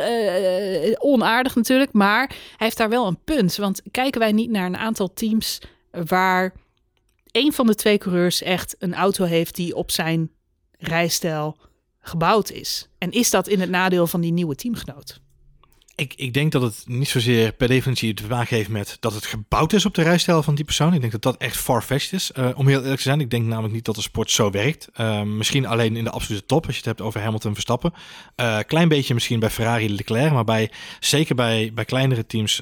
onaardig natuurlijk, maar hij heeft daar wel een punt. Want kijken wij niet naar een aantal teams waar een van de twee coureurs echt een auto heeft die op zijn rijstijl gebouwd is. En is dat in het nadeel van die nieuwe teamgenoot? Ik, ik denk dat het niet zozeer per definitie te maken heeft met dat het gebouwd is op de rijstijl van die persoon. Ik denk dat dat echt far-fetched is. Uh, om heel eerlijk te zijn, ik denk namelijk niet dat de sport zo werkt. Uh, misschien alleen in de absolute top, als je het hebt over Hamilton Verstappen. Uh, klein beetje misschien bij Ferrari Leclerc, maar bij, zeker bij, bij kleinere teams,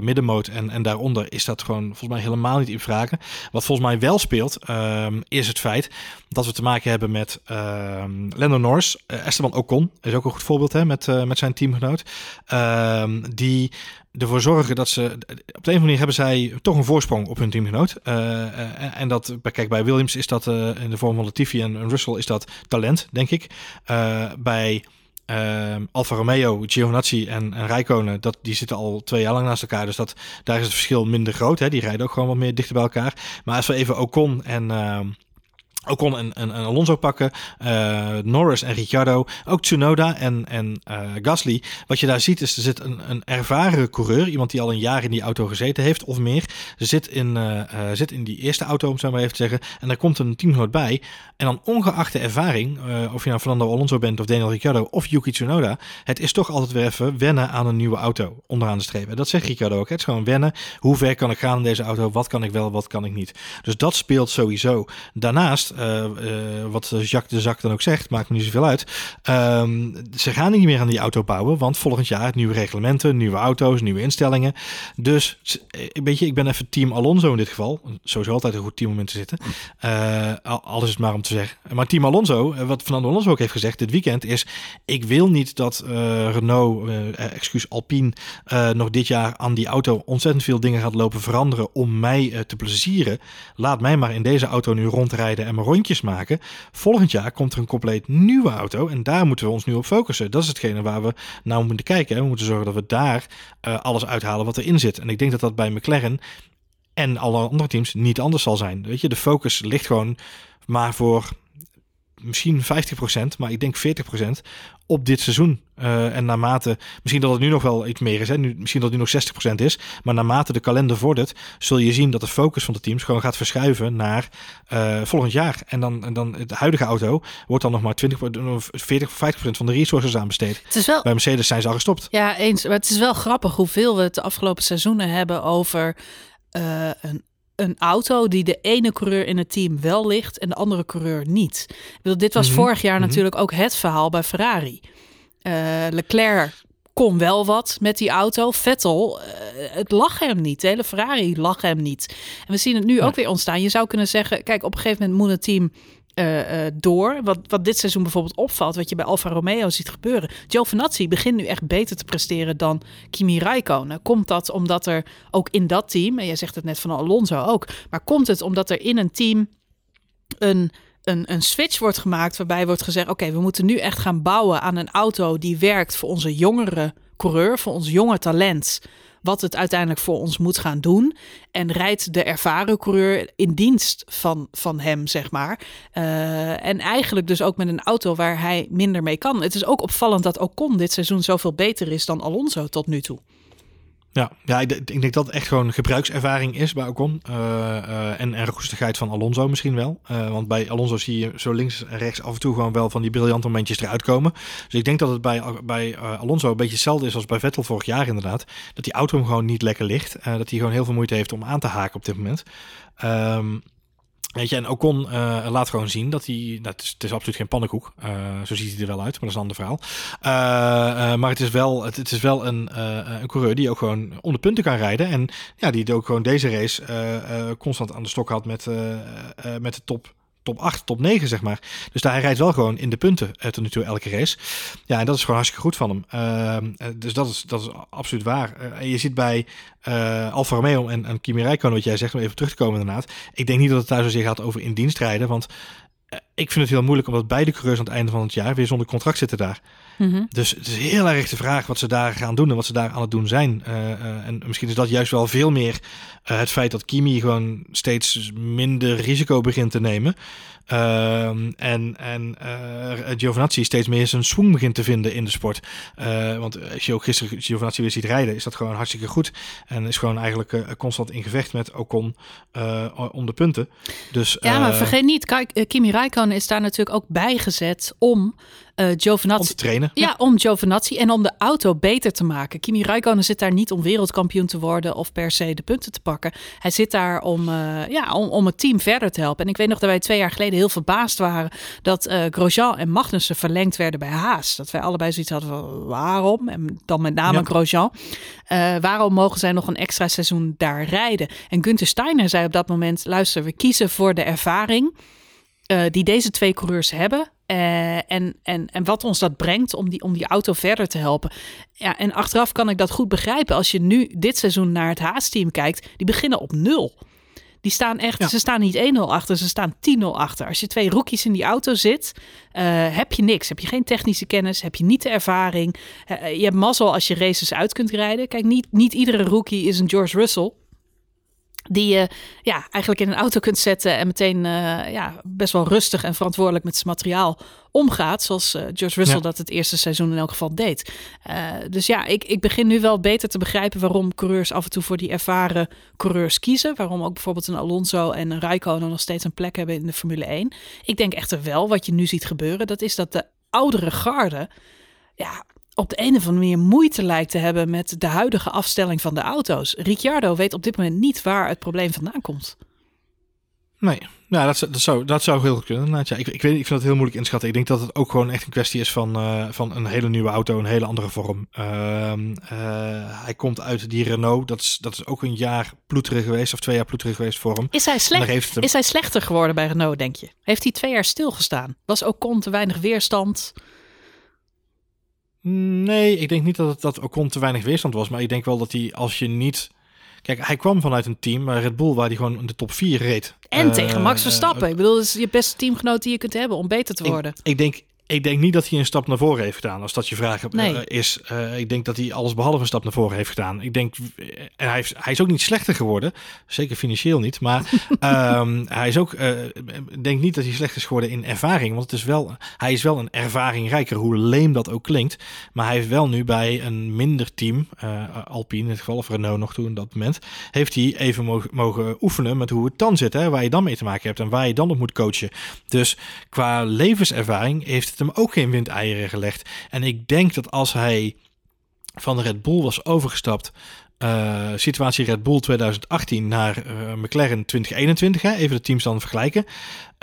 middenmoot en, en daaronder, is dat gewoon volgens mij helemaal niet in vragen. Wat volgens mij wel speelt, ehm, is het feit dat we te maken hebben met ehm, Lando Norris. Esteban Ocon is ook een goed voorbeeld hè, met, met zijn teamgenoot. Ehm, die ervoor zorgen dat ze. Op de een of andere manier hebben zij toch een voorsprong op hun teamgenoot. Uh, en dat, kijk, bij Williams is dat uh, in de vorm van Latifi en Russell is dat talent, denk ik. Bij ehm, Alfa Romeo, Giovinazzi en, en Rijkonen, dat, die zitten al twee jaar lang naast elkaar. Dus dat, daar is het verschil minder groot. Hè. Die rijden ook gewoon wat meer dichter bij elkaar. Maar als we even Ocon en. Ocon en, en, en Alonso pakken, uh, Norris en Ricciardo, ook Tsunoda en, en uh, Gasly. Wat je daar ziet is, er zit een, een ervaren coureur, iemand die al een jaar in die auto gezeten heeft of meer. Zit in, uh, zit in die eerste auto, om zo maar even te zeggen, en daar komt een teamgenoot bij. En dan ongeacht de ervaring, of je nou Fernando Alonso bent of Daniel Ricciardo of Yuki Tsunoda, het is toch altijd weer even wennen aan een nieuwe auto onderaan de streep. En dat zegt Ricciardo ook, het is gewoon wennen. Hoe ver kan ik gaan in deze auto? Wat kan ik wel, wat kan ik niet? Dus dat speelt sowieso. Daarnaast uh, uh, wat Jacques de Zak dan ook zegt, maakt me niet zoveel uit. Um, ze gaan niet meer aan die auto bouwen, want volgend jaar nieuwe reglementen, nieuwe auto's, nieuwe instellingen. Dus weet je, ik ben even team Alonso in dit geval. Sowieso altijd een goed team om te zitten. Uh, alles is maar om te zeggen. Maar team Alonso, wat Fernando Alonso ook heeft gezegd dit weekend, is ik wil niet dat Renault, excuus Alpine, nog dit jaar aan die auto ontzettend veel dingen gaat lopen veranderen om mij te plezieren. Laat mij maar in deze auto nu rondrijden en rondjes maken. Volgend jaar komt er een compleet nieuwe auto en daar moeten we ons nu op focussen. Dat is hetgene waar we nou moeten kijken. We moeten zorgen dat we daar uh, alles uithalen wat erin zit. En ik denk dat dat bij McLaren en alle andere teams niet anders zal zijn. Weet je, de focus ligt gewoon maar voor misschien 50%, maar ik denk 40% op dit seizoen. Uh, en naarmate, misschien dat het nu nog wel iets meer is, hè? Nu, misschien dat het nu nog 60% is, maar naarmate de kalender vordert, zul je zien dat de focus van de teams gewoon gaat verschuiven naar uh, volgend jaar. En dan, en dan de huidige auto wordt dan nog maar 20, 40, 50% van de resources aan besteed. Het is wel... Bij Mercedes zijn ze al gestopt. Ja, eens. Maar het is wel grappig hoeveel we het de afgelopen seizoenen hebben over uh, een een auto die de ene coureur in het team wel ligt en de andere coureur niet. Bedoel, dit was mm -hmm. vorig jaar mm -hmm. natuurlijk ook het verhaal bij Ferrari. Uh, Leclerc kon wel wat met die auto. Vettel, uh, het lag hem niet. De hele Ferrari lag hem niet. En we zien het nu ja. ook weer ontstaan. Je zou kunnen zeggen, kijk, op een gegeven moment moet het team uh, uh, door. Wat, wat dit seizoen bijvoorbeeld opvalt, wat je bij Alfa Romeo ziet gebeuren. Giovinazzi begint nu echt beter te presteren dan Kimi Räikkönen. Komt dat omdat er ook in dat team, en jij zegt het net van Alonso ook, maar komt het omdat er in een team een, een, een switch wordt gemaakt waarbij wordt gezegd, oké, we moeten nu echt gaan bouwen aan een auto die werkt voor onze jongere coureur, voor ons jonge talent wat het uiteindelijk voor ons moet gaan doen. En rijdt de ervaren coureur in dienst van, van hem, zeg maar. Uh, en eigenlijk dus ook met een auto waar hij minder mee kan. Het is ook opvallend dat Ocon dit seizoen zoveel beter is dan Alonso tot nu toe. Ja, ja ik, denk dat het echt gewoon gebruikservaring is bij Ocon. Uh, uh, en, en roestigheid van Alonso misschien wel. Uh, want bij Alonso zie je zo links en rechts af en toe gewoon wel van die briljante momentjes eruit komen. Dus ik denk dat het bij, bij Alonso een beetje hetzelfde is als bij Vettel vorig jaar inderdaad. Dat die auto hem gewoon niet lekker ligt. dat hij gewoon heel veel moeite heeft om aan te haken op dit moment. Um, Weet je, en Ocon uh, laat gewoon zien dat hij. Nou, het, is, het is absoluut geen pannenkoek. Uh, zo ziet hij er wel uit, maar dat is een ander verhaal. Uh, maar het is wel, het, het is wel een, een coureur die ook gewoon onder punten kan rijden. En ja, die ook gewoon deze race constant aan de stok had met, met de top top 8, top 9, zeg maar. Dus daar, hij rijdt wel gewoon in de punten uh, tot nu toe elke race. Ja, en dat is gewoon hartstikke goed van hem. Uh, dus dat is, dat is absoluut waar. Uh, je ziet bij Alfa Romeo en, en Kimi Räikkönen, wat jij zegt, om even terug te komen inderdaad. Ik denk niet dat het daar zozeer gaat over in dienst rijden, want ik vind het heel moeilijk omdat beide coureurs aan het einde van het jaar weer zonder contract zitten daar. Mm -hmm. Dus het is heel erg de vraag wat ze daar gaan doen en wat ze daar aan het doen zijn. Uh, uh, en misschien is dat juist wel veel meer uh, het feit dat Kimi gewoon steeds minder risico begint te nemen. Ehm, en en Giovinazzi steeds meer zijn swing begint te vinden in de sport. want als je ook gisteren Giovinazzi weer ziet rijden, is dat gewoon hartstikke goed. En is gewoon eigenlijk constant in gevecht met Ocon om de punten. Dus, ja, maar vergeet niet, kijk, Kimi Räikkönen is daar natuurlijk ook bijgezet om uh, Giovinazzi... Om te trainen. Ja, om Giovinazzi en om de auto beter te maken. Kimi Räikkönen zit daar niet om wereldkampioen te worden of per se de punten te pakken. Hij zit daar om, uh, ja, om, om het team verder te helpen. En ik weet nog dat wij twee jaar geleden heel verbaasd waren dat uh, Grosjean en Magnussen verlengd werden bij Haas. Dat wij allebei zoiets hadden van waarom? En dan met name ja. Grosjean. waarom mogen zij nog een extra seizoen daar rijden? En Günther Steiner zei op dat moment, luister, we kiezen voor de ervaring uh, die deze twee coureurs hebben. Uh, en, en, en wat ons dat brengt om die, om die auto verder te helpen. Ja, en achteraf kan ik dat goed begrijpen. Als je nu dit seizoen naar het Haas-team kijkt, die beginnen op nul. Die staan echt, ja. ze staan niet 1-0 achter, ze staan 10-0 achter. Als je twee rookies in die auto zit, uh, heb je niks. Heb je geen technische kennis, heb je niet de ervaring. Uh, je hebt mazzel als je races uit kunt rijden. Kijk, niet, niet iedere rookie is een George Russell. Die je ja, eigenlijk in een auto kunt zetten en meteen uh, ja, best wel rustig en verantwoordelijk met zijn materiaal omgaat. Zoals uh, George Russell ja. dat het eerste seizoen in elk geval deed. Uh, dus ja, ik, ik begin nu wel beter te begrijpen waarom coureurs af en toe voor die ervaren coureurs kiezen. Waarom ook bijvoorbeeld een Alonso en een Raikkonen nog steeds een plek hebben in de Formule 1. Ik denk echter wel, wat je nu ziet gebeuren, dat is dat de oudere garde ja, op de een of andere manier moeite lijkt te hebben met de huidige afstelling van de auto's. Ricciardo weet op dit moment niet waar het probleem vandaan komt. Nee, ja, dat, dat, zou, dat zou heel goed kunnen. Ja, ik, ik, weet, ik vind het heel moeilijk inschatten. Ik denk dat het ook gewoon echt een kwestie is van, uh, van een hele nieuwe auto, een hele andere vorm. Uh, uh, hij komt uit die Renault. Dat is, dat is ook een jaar ploeterig geweest, of twee jaar ploeterig geweest voor hem. Is hij, slecht, hem... is hij slechter geworden bij Renault, denk je? Heeft hij twee jaar stilgestaan? Was ook kon te weinig weerstand? Nee, ik denk niet dat het dat Ocon te weinig weerstand was. Maar ik denk wel dat hij, als je niet... Kijk, hij kwam vanuit een team, eh, Red Bull, waar hij gewoon in de top 4 reed. En uh, tegen Max Verstappen. Uh, ik bedoel, dat is je beste teamgenoot die je kunt hebben om beter te worden. Ik, ik denk, ik denk niet dat hij een stap naar voren heeft gedaan. Als dat je vraag nee. uh, is. Uh, ik denk dat hij alles behalve een stap naar voren heeft gedaan. Ik denk, en hij, is, hij is ook niet slechter geworden. Zeker financieel niet. Maar um, [LAUGHS] hij is ook, uh, denk niet dat hij slecht is geworden in ervaring. Want het is wel, hij is wel een ervaringrijker, hoe leem dat ook klinkt. Maar hij heeft wel nu bij een minder team, Alpine in het geval, of Renault nog toen in dat moment, heeft hij even mogen, mogen oefenen met hoe het dan zit. Hè, waar je dan mee te maken hebt en waar je dan op moet coachen. Dus qua levenservaring heeft het hem ook geen windeieren gelegd. En ik denk dat als hij van de Red Bull was overgestapt uh, situatie Red Bull 2018 naar uh, McLaren 2021, hè, even de teams dan vergelijken.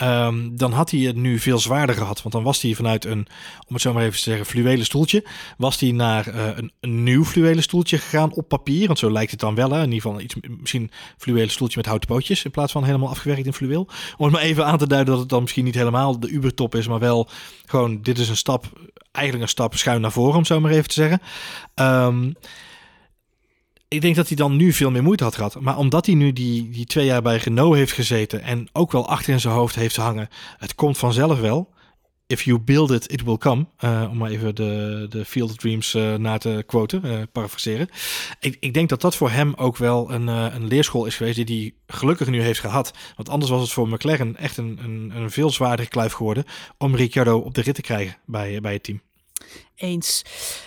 Um, dan had hij het nu veel zwaarder gehad. Want dan was hij vanuit een, om het zo maar even te zeggen, fluwelen stoeltje. Was hij naar een, een, nieuw fluwelen stoeltje gegaan op papier. Want zo lijkt het dan wel. Hè. In ieder geval iets, misschien fluwelen stoeltje met houten pootjes. In plaats van helemaal afgewerkt in fluweel. Om het maar even aan te duiden dat het dan misschien niet helemaal de ubertop is. Maar wel gewoon, dit is een stap, eigenlijk een stap schuin naar voren, om zo maar even te zeggen. Um, ik denk dat hij dan nu veel meer moeite had gehad. Maar omdat hij nu die, die twee jaar bij Renault heeft gezeten en ook wel achter in zijn hoofd heeft hangen, het komt vanzelf wel. If you build it, it will come. Uh, om maar even de, de Field of Dreams uh, na te quoten, uh, parafraseren. Ik, ik denk dat dat voor hem ook wel een, een leerschool is geweest die hij gelukkig nu heeft gehad. Want anders was het voor McLaren echt een, een, een veel zwaardere kluif geworden om Ricciardo op de rit te krijgen bij, bij het team. Eens.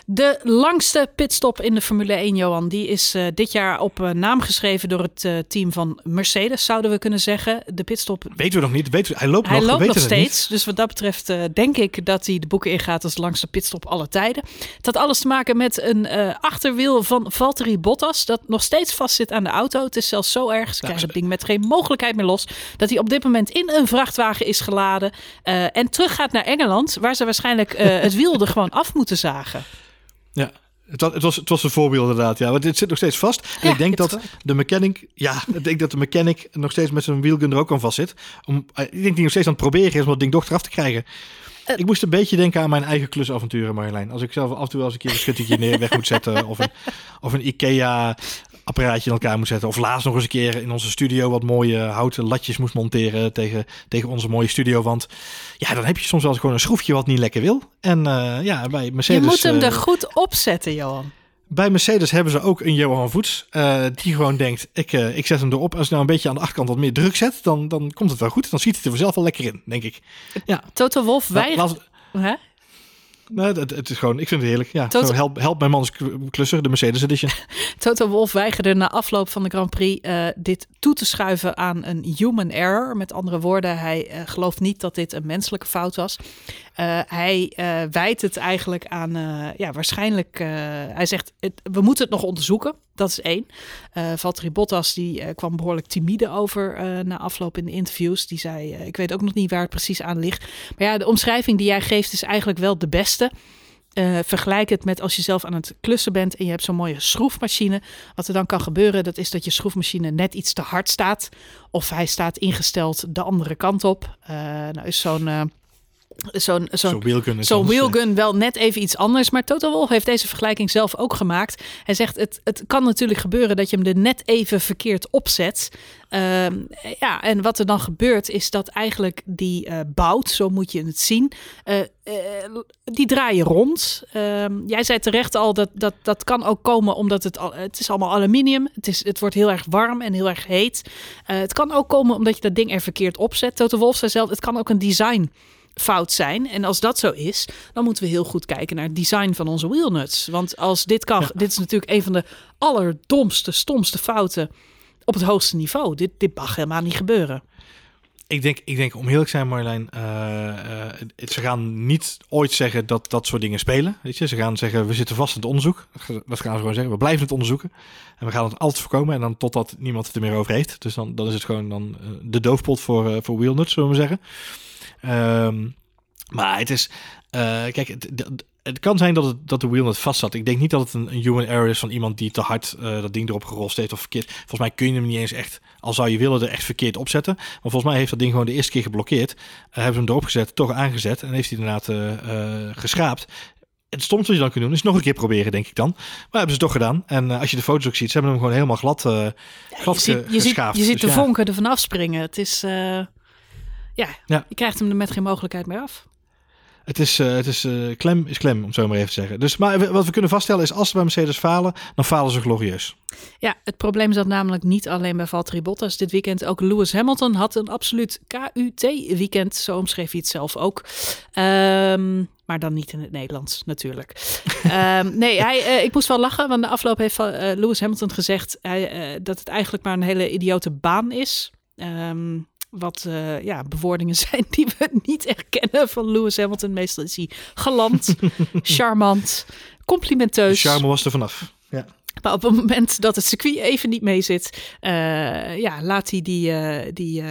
De langste pitstop in de Formule 1, Johan, die is uh, dit jaar op uh, naam geschreven door het uh, team van Mercedes, zouden we kunnen zeggen. De pitstop. Weten we nog niet. Weten we, hij loopt hij nog, loopt nog steeds. Dus wat dat betreft denk ik dat hij de boeken ingaat als de langste pitstop aller tijden. Het had alles te maken met een achterwiel van Valtteri Bottas, dat nog steeds vastzit aan de auto. Het is zelfs zo erg, ze krijgen het ding met geen mogelijkheid meer los, dat hij op dit moment in een vrachtwagen is geladen en terug gaat naar Engeland, waar ze waarschijnlijk het wiel er gewoon af moeten zagen. Ja, het was, het, was, het was een voorbeeld inderdaad, ja. Want dit zit nog steeds vast. En ja, ik denk dat de mechanic, ja, ik denk dat de mechanic nog steeds met zijn wielgun er ook aan vast zit. Om, eh, ik denk dat hij nog steeds aan het proberen is om dat ding toch eraf te krijgen. Uh, ik moest een beetje denken aan mijn eigen klusavonturen, Marjolein. Als ik zelf af en toe als een keer een schuttingje neer weg moet zetten. Of een, of een Ikea apparaatje in elkaar moet zetten. Of laatst nog eens een keer in onze studio wat mooie houten latjes moest monteren tegen, tegen onze mooie studio. Want ja, dan heb je soms wel eens gewoon een schroefje wat niet lekker wil. En uh, ja, bij Mercedes... Je moet hem er goed opzetten, Johan. Bij Mercedes hebben ze ook een Johan Voets. Uh, die gewoon denkt, ik, ik zet hem erop. Als ik nou een beetje aan de achterkant wat meer druk zet, dan, dan komt het wel goed. Dan ziet het er vanzelf wel lekker in, denk ik. Ja. Toto Wolf, wij... Huh? Nee, het, het, is gewoon, ik vind het heerlijk. Ja, help, help mijn man klusser, de Mercedes Edition. [LAUGHS] Toto Wolf weigerde na afloop van de Grand Prix uh, dit toe te schuiven aan een human error. Met andere woorden, hij uh, gelooft niet dat dit een menselijke fout was. Uh, hij wijt het eigenlijk aan, ja, waarschijnlijk, hij zegt, het, we moeten het nog onderzoeken. Dat is één. Uh, Valtteri Bottas die kwam behoorlijk timide over na afloop in de interviews. Die zei, ik weet ook nog niet waar het precies aan ligt. Maar ja, de omschrijving die jij geeft is eigenlijk wel de beste. Vergelijk het met als je zelf aan het klussen bent en je hebt zo'n mooie schroefmachine. Wat er dan kan gebeuren, dat is dat je schroefmachine net iets te hard staat. Of hij staat ingesteld de andere kant op. Nou is zo'n zo'n zo'n Zo'n wheelgun. wheelgun wel net even iets anders. Maar Total Wolf heeft deze vergelijking zelf ook gemaakt. Hij zegt, het, het kan natuurlijk gebeuren dat je hem er net even verkeerd opzet. Ehm, ja, en wat er dan gebeurt is dat eigenlijk die eh bout, zo moet je het zien, eh, eh, die draaien rond. Ehm, jij zei terecht al dat, dat dat kan ook komen omdat het, al, het is allemaal aluminium. Het, is, het wordt heel erg warm en heel erg heet. Het kan ook komen omdat je dat ding er verkeerd opzet. Total Wolf zei zelf, het kan ook een design fout zijn. En als dat zo is, dan moeten we heel goed kijken naar het design van onze wheelnuts. Want als dit kan, Ja. dit is natuurlijk een van de allerdomste, stomste fouten op het hoogste niveau. Dit, dit mag helemaal niet gebeuren. Ik denk, ik denk, om heel te zijn, Marjolein, het- ze gaan niet ooit zeggen dat dat soort dingen spelen. Weet je? Ze gaan zeggen, we zitten vast in het onderzoek. Dat gaan- ze gewoon zeggen. We blijven het onderzoeken. En we gaan het altijd voorkomen. En dan totdat niemand het er meer over heeft. Dus dan, dan is het gewoon dan, eh, de doofpot voor, voor wheelnuts, zullen we maar zeggen. Ehm, maar het is, kijk, het, het- kan zijn dat, het, dat de wheelnut vast zat. Ik denk niet dat het een, een human error is van iemand die te hard eh, dat ding erop gerost heeft of verkeerd. Volgens mij kun je hem niet eens echt, al zou je willen, er echt verkeerd opzetten. Maar volgens mij heeft dat ding gewoon de eerste keer geblokkeerd. Eh, hebben ze hem erop gezet, toch aangezet en heeft hij inderdaad eh, geschraapt. Het stomste wat je dan kunt doen is nog een keer proberen, denk ik dan. Maar hebben ze toch gedaan. En als je de foto's ook ziet, ze hebben hem gewoon helemaal glad, glad je ziet, je ziet, geschaafd. je ziet Dus de ja. vonken ervan afspringen. Het is, ja, Ja. je krijgt hem er met geen mogelijkheid meer af. Het is, eh, het is eh, klem is klem, om zo maar even te zeggen. Dus, maar wat we kunnen vaststellen is, als ze bij Mercedes falen, dan falen ze glorieus. Ja, het probleem zat namelijk niet alleen bij Valtteri Bottas dit weekend. Ook Lewis Hamilton had een absoluut KUT-weekend. Zo omschreef hij het zelf ook. Ehm, maar dan niet in het Nederlands, natuurlijk. [LAUGHS] Ehm, nee, hij, eh, ik moest wel lachen, want de afloop heeft Lewis Hamilton gezegd dat het eigenlijk maar een hele idiote baan is. Ehm, wat eh, ja, bewoordingen [LAUGHS] zijn die we niet erkennen van Lewis Hamilton. Meestal is hij galant, [LAUGHS] charmant, De complimenteus. charme was er vanaf. Ja. Maar op het moment dat het circuit even niet mee zit, eh, ja, laat hij die, eh, die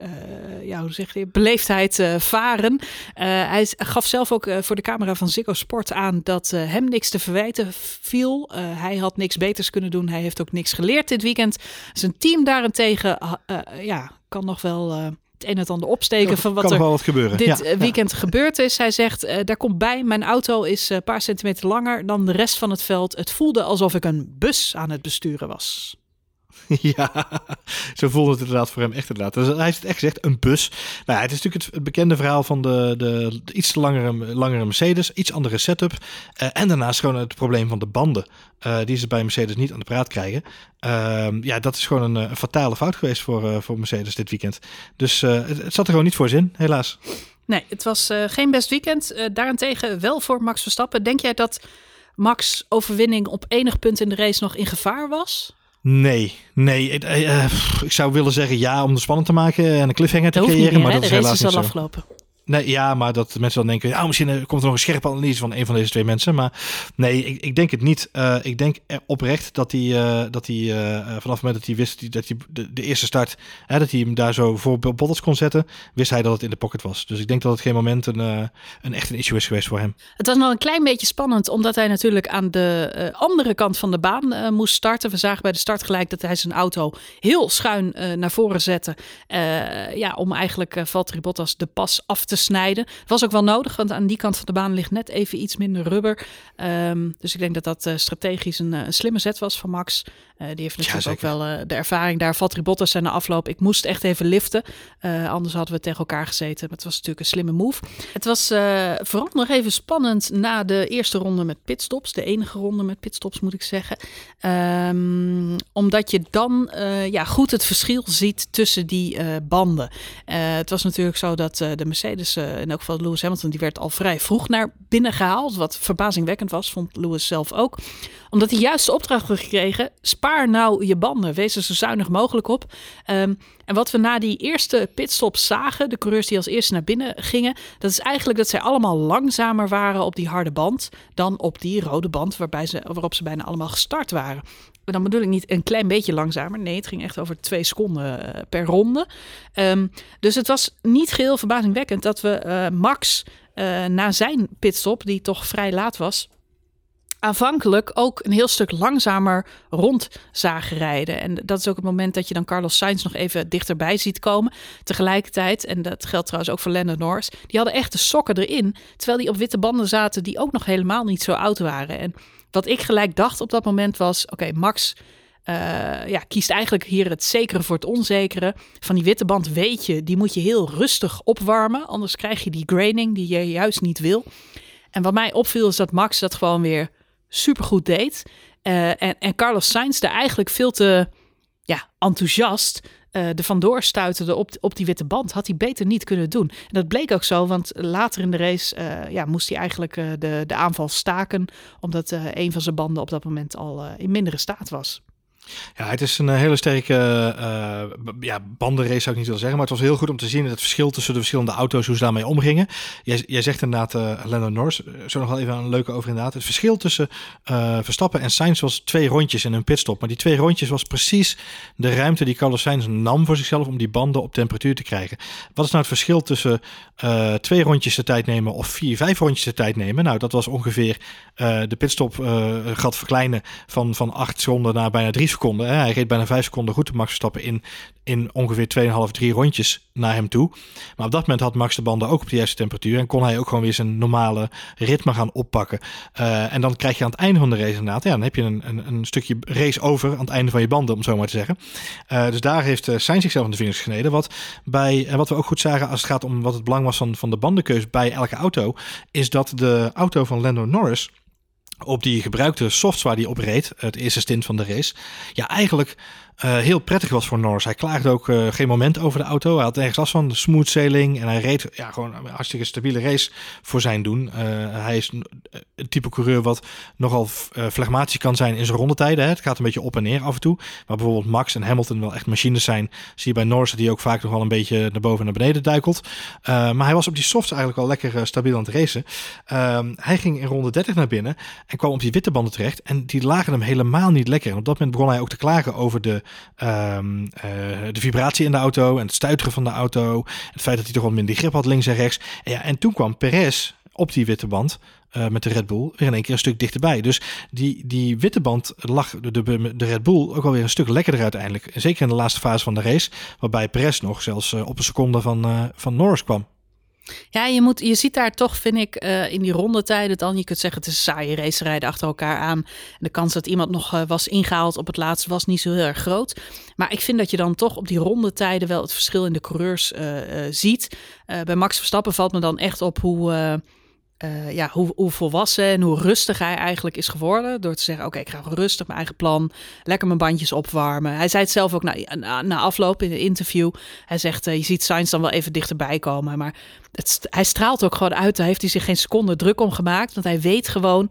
eh, ja, hoe zeg je, beleefdheid eh, varen. Eh, hij gaf zelf ook voor de camera van Ziggo Sport aan dat hem niks te verwijten viel. Hij had niks beters kunnen doen. Hij heeft ook niks geleerd dit weekend. Zijn team daarentegen ja, kan nog wel het een en het ander opsteken van wat er wat dit ja, weekend gebeurd is. Hij zegt, eh, daar komt bij, mijn auto is een paar centimeter langer dan de rest van het veld. Het voelde alsof ik een bus aan het besturen was. [LAUGHS] Ja, zo voelde het inderdaad voor hem echt inderdaad. Dus hij heeft het echt gezegd, een bus. Nou, ja, het is natuurlijk het, bekende verhaal van de, de, iets langere, langere Mercedes, iets andere setup. Eh, en daarnaast gewoon het probleem van de banden, eh, die ze bij Mercedes niet aan de praat krijgen. Ehm, ja, dat is gewoon een, eh, fatale fout geweest voor, voor Mercedes dit weekend. Dus het, het zat er gewoon niet voor zin, helaas. Nee, het was geen best weekend. Daarentegen wel voor Max Verstappen. Denk jij dat Max overwinning op enig punt in de race nog in gevaar was? Nee, nee. Ik, eh, eh, ik zou willen zeggen ja om het spannend te maken en een cliffhanger te creëren, meer, maar hè? dat de is helaas is al afgelopen. Nee, ja, maar dat mensen dan denken, ja, misschien eh, komt er nog een scherpe analyse van een van deze twee mensen. Maar nee, ik, ik denk het niet. Eh, ik denk oprecht dat hij, eh, dat hij vanaf het moment dat hij wist dat hij de, de eerste start, hè, dat hij hem daar zo voor Bottas kon zetten, wist hij dat het in de pocket was. Dus ik denk dat het geen moment een, een echt een issue is geweest voor hem. Het was nog een klein beetje spannend, omdat hij natuurlijk aan de andere kant van de baan moest starten. We zagen bij de start gelijk dat hij zijn auto heel schuin naar voren zette. ja, om eigenlijk Valtteri Bottas de pas af te snijden. Was ook wel nodig, want aan die kant van de baan ligt net even iets minder rubber. Um, dus ik denk dat dat uh, strategisch een, een, slimme zet was van Max. Uh, die heeft natuurlijk ja, ook wel uh, de ervaring daar. Valtteri Bottas en de afloop. Ik moest echt even liften. Anders hadden we tegen elkaar gezeten. Maar het was natuurlijk een slimme move. Het was vooral nog even spannend na de eerste ronde met pitstops. De enige ronde met pitstops moet ik zeggen. Um, omdat je dan ja, goed het verschil ziet tussen die banden. het was natuurlijk zo dat de Mercedes, in elk geval Lewis Hamilton, die werd al vrij vroeg naar binnen gehaald. Wat verbazingwekkend was, vond Lewis zelf ook. Omdat hij juist de opdracht had gekregen, spaar nou je banden. Wees er zo zuinig mogelijk op. Um, en wat we na die eerste pitstop zagen, de coureurs die als eerste naar binnen gingen, dat is eigenlijk dat zij allemaal langzamer waren op die harde band dan op die rode band waarbij ze, waarop ze bijna allemaal gestart waren. Dan bedoel ik niet een klein beetje langzamer. Nee, het ging echt over twee seconden uh, per ronde. Um, dus het was niet geheel verbazingwekkend dat we uh, Max uh, na zijn pitstop, die toch vrij laat was, aanvankelijk ook een heel stuk langzamer rond zagen rijden. En dat is ook het moment dat je dan Carlos Sainz nog even dichterbij ziet komen. Tegelijkertijd, en dat geldt trouwens ook voor Lando Norris, die hadden echt de sokken erin. Terwijl die op witte banden zaten die ook nog helemaal niet zo oud waren. En wat ik gelijk dacht op dat moment was, oké, Max... Uh, ja, kiest eigenlijk hier het zekere voor het onzekere. Van die witte band weet je, die moet je heel rustig opwarmen. Anders krijg je die graining die je juist niet wil. En wat mij opviel is dat Max dat gewoon weer supergoed deed. Uh, en, en Carlos Sainz daar eigenlijk veel te ja, enthousiast uh, er vandoor stuiterde op, op die witte band. Had hij beter niet kunnen doen. En dat bleek ook zo, want later in de race uh, ja, moest hij eigenlijk de, de aanval staken. Omdat een van zijn banden op dat moment al in mindere staat was. Ja, het is een eh, hele sterke uh, ja, bandenrace zou ik niet willen zeggen. Maar het was heel goed om te zien het verschil tussen de verschillende auto's, hoe ze daarmee omgingen. Jij, jij zegt inderdaad, uh, Lando Norris, zo nog wel even een leuke over inderdaad. Het verschil tussen Verstappen en Sainz was twee rondjes in een pitstop. Maar die twee rondjes was precies de ruimte die Carlos Sainz nam voor zichzelf om die banden op temperatuur te krijgen. Wat is nou het verschil tussen twee rondjes de tijd nemen of vier, vijf rondjes de tijd nemen? Nou, dat was ongeveer de pitstop gaat verkleinen van, van acht seconden naar bijna drie seconden. Hè. Hij reed bijna vijf seconden goed de Max Verstappen in, in ongeveer 2,5, 3 rondjes naar hem toe. Maar op dat moment had Max de banden ook op de juiste temperatuur en kon hij ook gewoon weer zijn normale ritme gaan oppakken. Uh, en dan krijg je aan het einde van de race inderdaad, ja, dan heb je een, een, een stukje race over aan het einde van je banden, om zo maar te zeggen. Uh, dus daar heeft uh, Sainz zichzelf in de vingers gesneden. Wat, bij, en wat we ook goed zagen als het gaat om wat het belang was van, van de bandenkeus bij elke auto, is dat de auto van Lando Norris op die gebruikte software die opreed, het eerste stint van de race, ja, eigenlijk uh, heel prettig was voor Norris. Hij klaagde ook uh, geen moment over de auto. Hij had ergens last van smooth sailing en hij reed ja, gewoon een hartstikke stabiele race voor zijn doen. Uh, hij is een type coureur wat nogal flegmatisch kan zijn in zijn rondetijden. Hè. Het gaat een beetje op en neer af en toe. Maar bijvoorbeeld Max en Hamilton wel echt machines zijn. Zie je bij Norris hij ook vaak nog wel een beetje naar boven en naar beneden duikelt. maar hij was op die softs eigenlijk al lekker stabiel aan het racen. Ehm, hij ging in ronde 30 naar binnen en kwam op die witte banden terecht. En die lagen hem helemaal niet lekker. En op dat moment begon hij ook te klagen over de um, uh, de vibratie in de auto en het stuiteren van de auto. Het feit dat hij toch wat minder grip had links en rechts. En, ja, en toen kwam Perez op die witte band uh, met de Red Bull weer in één keer een stuk dichterbij. Dus die, die witte band lag de, de, Red Bull ook alweer een stuk lekkerder uiteindelijk. Zeker in de laatste fase van de race, waarbij Perez nog zelfs uh, op een seconde van, van Norris kwam. Ja, je, moet, je ziet daar toch, vind ik, uh, in die rondetijden dan. Je kunt zeggen, het is een saaie race rijden achter elkaar aan. De kans dat iemand nog uh, was ingehaald op het laatste was niet zo heel erg groot. Maar ik vind dat je dan toch op die rondetijden wel het verschil in de coureurs uh, ziet. bij Max Verstappen valt me dan echt op hoe uh, ja, hoe, hoe, volwassen en hoe rustig hij eigenlijk is geworden. Door te zeggen, oké, ik ga rustig mijn eigen plan, lekker mijn bandjes opwarmen. Hij zei het zelf ook na, na, afloop in een interview. Hij zegt, uh, je ziet Sainz dan wel even dichterbij komen. Maar het, hij straalt ook gewoon uit. Daar heeft hij zich geen seconde druk om gemaakt. Want hij weet gewoon,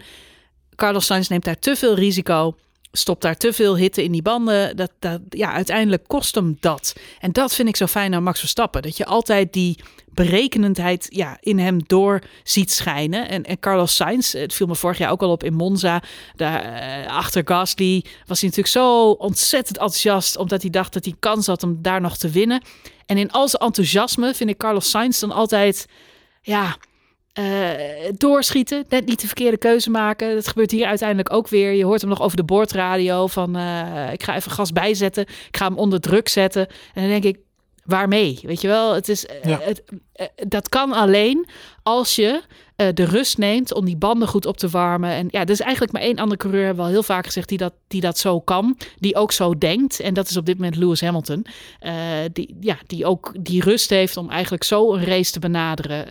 Carlos Sainz neemt daar te veel risico stopt daar te veel hitte in die banden. Dat, dat, ja, uiteindelijk kost hem dat. En dat vind ik zo fijn aan Max Verstappen. Dat je altijd die berekenendheid ja, in hem door ziet schijnen. En, en Carlos Sainz, het viel me vorig jaar ook al op in Monza. Daar, uh, achter Gasly was hij natuurlijk zo ontzettend enthousiast. Omdat hij dacht dat hij kans had om daar nog te winnen. En in al zijn enthousiasme vind ik Carlos Sainz dan altijd... Ja, uh, doorschieten, net niet de verkeerde keuze maken. Dat gebeurt hier uiteindelijk ook weer. Je hoort hem nog over de boordradio van uh, ik ga even gas bijzetten. Ik ga hem onder druk zetten. En dan denk ik, waarmee? Weet je wel, het is, ja. het, dat kan alleen als je de rust neemt om die banden goed op te warmen. En ja, er is eigenlijk maar één andere coureur, hebben we al heel vaak gezegd, die dat, die dat zo kan. Die ook zo denkt. En dat is op dit moment Lewis Hamilton. Die, ja, die ook die rust heeft om eigenlijk zo een race te benaderen.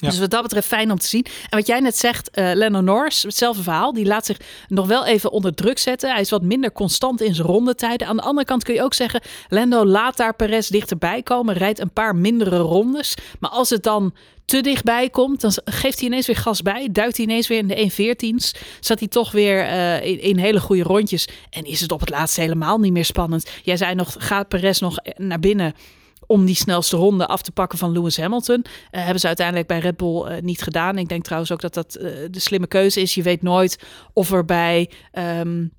Dus wat dat betreft fijn om te zien. En wat jij net zegt, uh, Lennon Norris, hetzelfde verhaal. Die laat zich nog wel even onder druk zetten. Hij is wat minder constant in zijn rondetijden. Aan de andere kant kun je ook zeggen, Lando laat daar Perez dichterbij komen. Rijdt een paar mindere rondes. Maar als het dan te dichtbij komt, dan geeft hij ineens weer gas bij. Duikt hij ineens weer in de 1.14's. Zat hij toch weer uh, in, hele goede rondjes. En is het op het laatste helemaal niet meer spannend. Jij zei nog, gaat Perez nog naar binnen om die snelste ronde af te pakken van Lewis Hamilton. Uh, hebben ze uiteindelijk bij Red Bull uh, niet gedaan. Ik denk trouwens ook dat dat uh, de slimme keuze is. Je weet nooit of er bij. Um,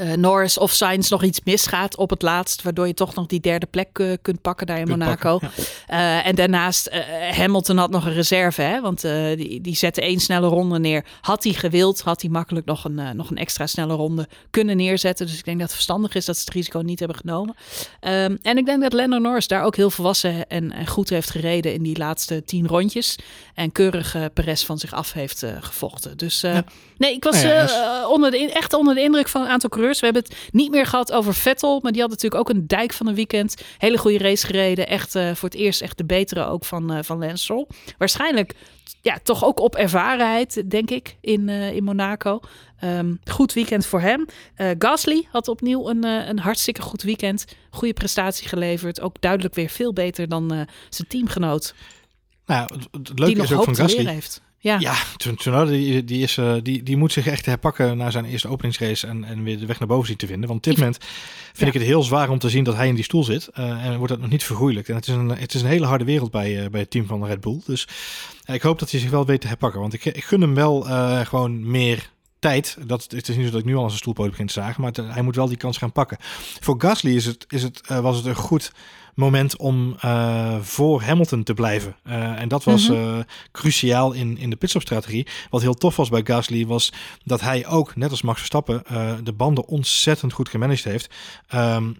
uh, Norris of Sainz nog iets misgaat op het laatst, waardoor je toch nog die derde plek uh, kunt pakken daar in kunt Monaco. Pakken, ja. uh, en daarnaast, Hamilton had nog een reserve, hè, want die, die zette één snelle ronde neer. Had hij gewild, had hij makkelijk nog een, nog een extra snelle ronde kunnen neerzetten. Dus ik denk dat het verstandig is dat ze het risico niet hebben genomen. Um, en ik denk dat Lando Norris daar ook heel volwassen en, en, goed heeft gereden in die laatste tien rondjes. En keurig Perez van zich af heeft gevochten. Dus ja. nee, ik was ja, onder de, echt onder de indruk van een aantal we hebben het niet meer gehad over Vettel, maar die had natuurlijk ook een dijk van een weekend. Hele goede race gereden. Echt uh, voor het eerst echt de betere ook van, uh, van Lance Stroll. Waarschijnlijk ja, toch ook op ervarenheid, denk ik, in, uh, in Monaco. Um, goed weekend voor hem. Gasly had opnieuw een, een hartstikke goed weekend. Goede prestatie geleverd. Ook duidelijk weer veel beter dan zijn teamgenoot. Nou, het, het leuke is ook van Gasly. Heeft. Ja, ja Tsunoda die, die, is, uh, die, die moet zich echt herpakken na zijn eerste openingsrace en, en weer de weg naar boven zien te vinden. Want op dit moment vind ik het heel zwaar om te zien dat hij in die stoel zit. Uh, en wordt dat nog niet vergoeilijkt. En het is een, het is een hele harde wereld bij, uh, bij het team van Red Bull. Dus ik hoop dat hij zich wel weet te herpakken. Want ik, ik gun hem wel gewoon meer tijd. Dat, het is niet zo dat ik nu al aan zijn stoelpoot begin te zagen. Maar hij moet wel die kans gaan pakken. Voor Gasly is het, is het, was het een goed moment om uh, voor Hamilton te blijven. Uh, en dat was uh, cruciaal in, in de pitstopstrategie. Wat heel tof was bij Gasly was dat hij ook, net als Max Verstappen, de banden ontzettend goed gemanaged heeft. Um,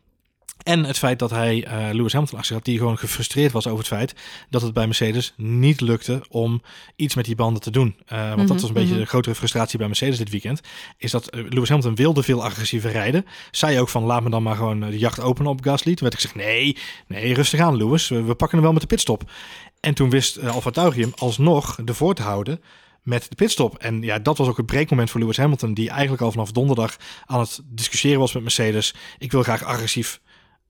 en het feit dat hij uh, Lewis Hamilton achter had, die gewoon gefrustreerd was over het feit dat het bij Mercedes niet lukte om iets met die banden te doen. Uh, want dat was een beetje mhm. de grotere frustratie bij Mercedes dit weekend. Is dat uh, Lewis Hamilton wilde veel agressiever rijden. Zei ook van laat me dan maar gewoon de jacht openen op Gasly. Toen werd ik gezegd nee, nee rustig aan Lewis. We, we pakken hem wel met de pitstop. En toen wist uh, Alfa Tauri hem alsnog ervoor te houden met de pitstop. En ja, dat was ook het breekmoment voor Lewis Hamilton, die eigenlijk al vanaf donderdag aan het discussiëren was met Mercedes. Ik wil graag agressief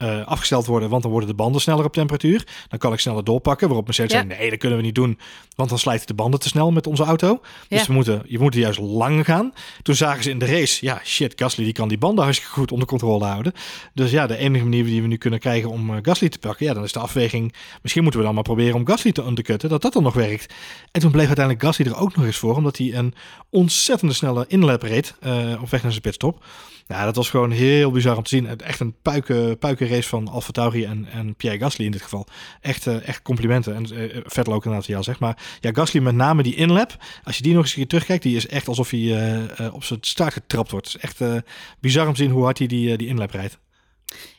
uh, afgesteld worden, want dan worden de banden sneller op temperatuur. Dan kan ik sneller doorpakken. Waarop Mercedes ja. zei, nee, dat kunnen we niet doen, want dan slijten de banden te snel met onze auto. Dus ja. we moeten, je moet juist lang gaan. Toen zagen ze in de race, ja, shit, Gasly die kan die banden hartstikke goed onder controle houden. Dus ja, de enige manier die we nu kunnen krijgen om uh, Gasly te pakken, ja, dan is de afweging, misschien moeten we dan maar proberen om Gasly te undercutten, dat dat dan nog werkt. En toen bleef uiteindelijk Gasly er ook nog eens voor, omdat hij een ontzettende snelle inlap reed uh, op weg naar zijn pitstop. Ja, dat was gewoon heel bizar om te zien. Echt een puiken, van Alfa Tauri en, en Pierre Gasly in dit geval. Echt, uh, echt complimenten. En uh, Vettel ook ja, zeg maar. Ja, Gasly met name die inlap. Als je die nog eens een keer terugkijkt, die is echt alsof hij uh, op zijn staart getrapt wordt. Het is echt bizar om te zien hoe hard hij die, die inlap rijdt.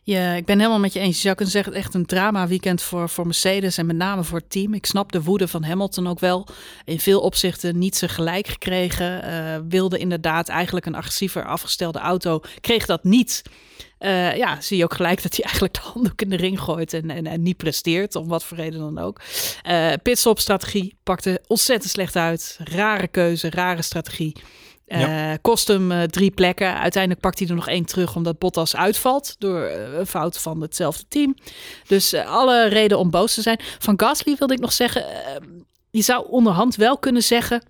Ja, ik ben helemaal met je eens. Je zou kunnen zeggen, echt een drama weekend voor, voor Mercedes en met name voor het team. Ik snap de woede van Hamilton ook wel. In veel opzichten niet ze gelijk gekregen. Uh, wilde inderdaad eigenlijk een agressiever afgestelde auto. Kreeg dat niet. Uh, ja, zie je ook gelijk dat hij eigenlijk de handdoek in de ring gooit en, en, niet presteert, om wat voor reden dan ook. Uh, pitstop-strategie pakte ontzettend slecht uit. Rare keuze, rare strategie. Uh, Kost hem uh, drie plekken. Uiteindelijk pakt hij er nog één terug omdat Bottas uitvalt door uh, een fout van hetzelfde team. Dus alle reden om boos te zijn. Van Gasly wilde ik nog zeggen, je zou onderhand wel kunnen zeggen.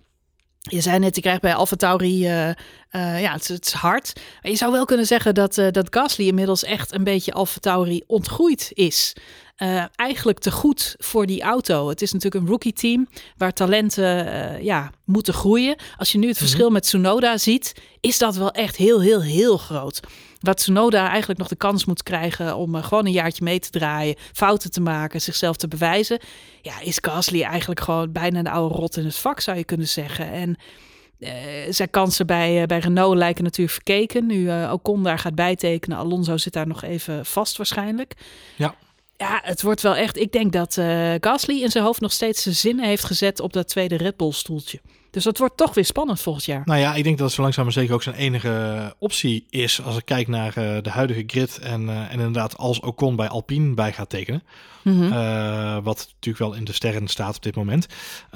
Je zei net, je krijgt bij Alfa Tauri, ja, het, is hard. Maar je zou wel kunnen zeggen dat, dat Gasly inmiddels echt een beetje Alfa Tauri ontgroeid is uh, eigenlijk te goed voor die auto. Het is natuurlijk een rookie team waar talenten uh, ja, moeten groeien. Als je nu het mhm. verschil met Tsunoda ziet, is dat wel echt heel, heel, heel groot. Wat Tsunoda eigenlijk nog de kans moet krijgen om uh, gewoon een jaartje mee te draaien, fouten te maken, zichzelf te bewijzen. Ja, is Gasly eigenlijk gewoon bijna de oude rot in het vak, zou je kunnen zeggen. En uh, zijn kansen bij, uh, bij Renault lijken natuurlijk verkeken. Nu uh, Ocon daar gaat bijtekenen. Alonso zit daar nog even vast waarschijnlijk. Ja. Ja, het wordt wel echt. Ik denk dat uh, Gasly in zijn hoofd nog steeds zijn zinnen heeft gezet op dat tweede Red Bull stoeltje. Dus dat wordt toch weer spannend volgend jaar. Nou ja, ik denk dat het zo langzaam maar zeker ook zijn enige optie is als ik kijk naar uh, de huidige grid en, uh, en inderdaad als Ocon bij Alpine bij gaat tekenen. Mm -hmm. uh, wat natuurlijk wel in de sterren staat op dit moment.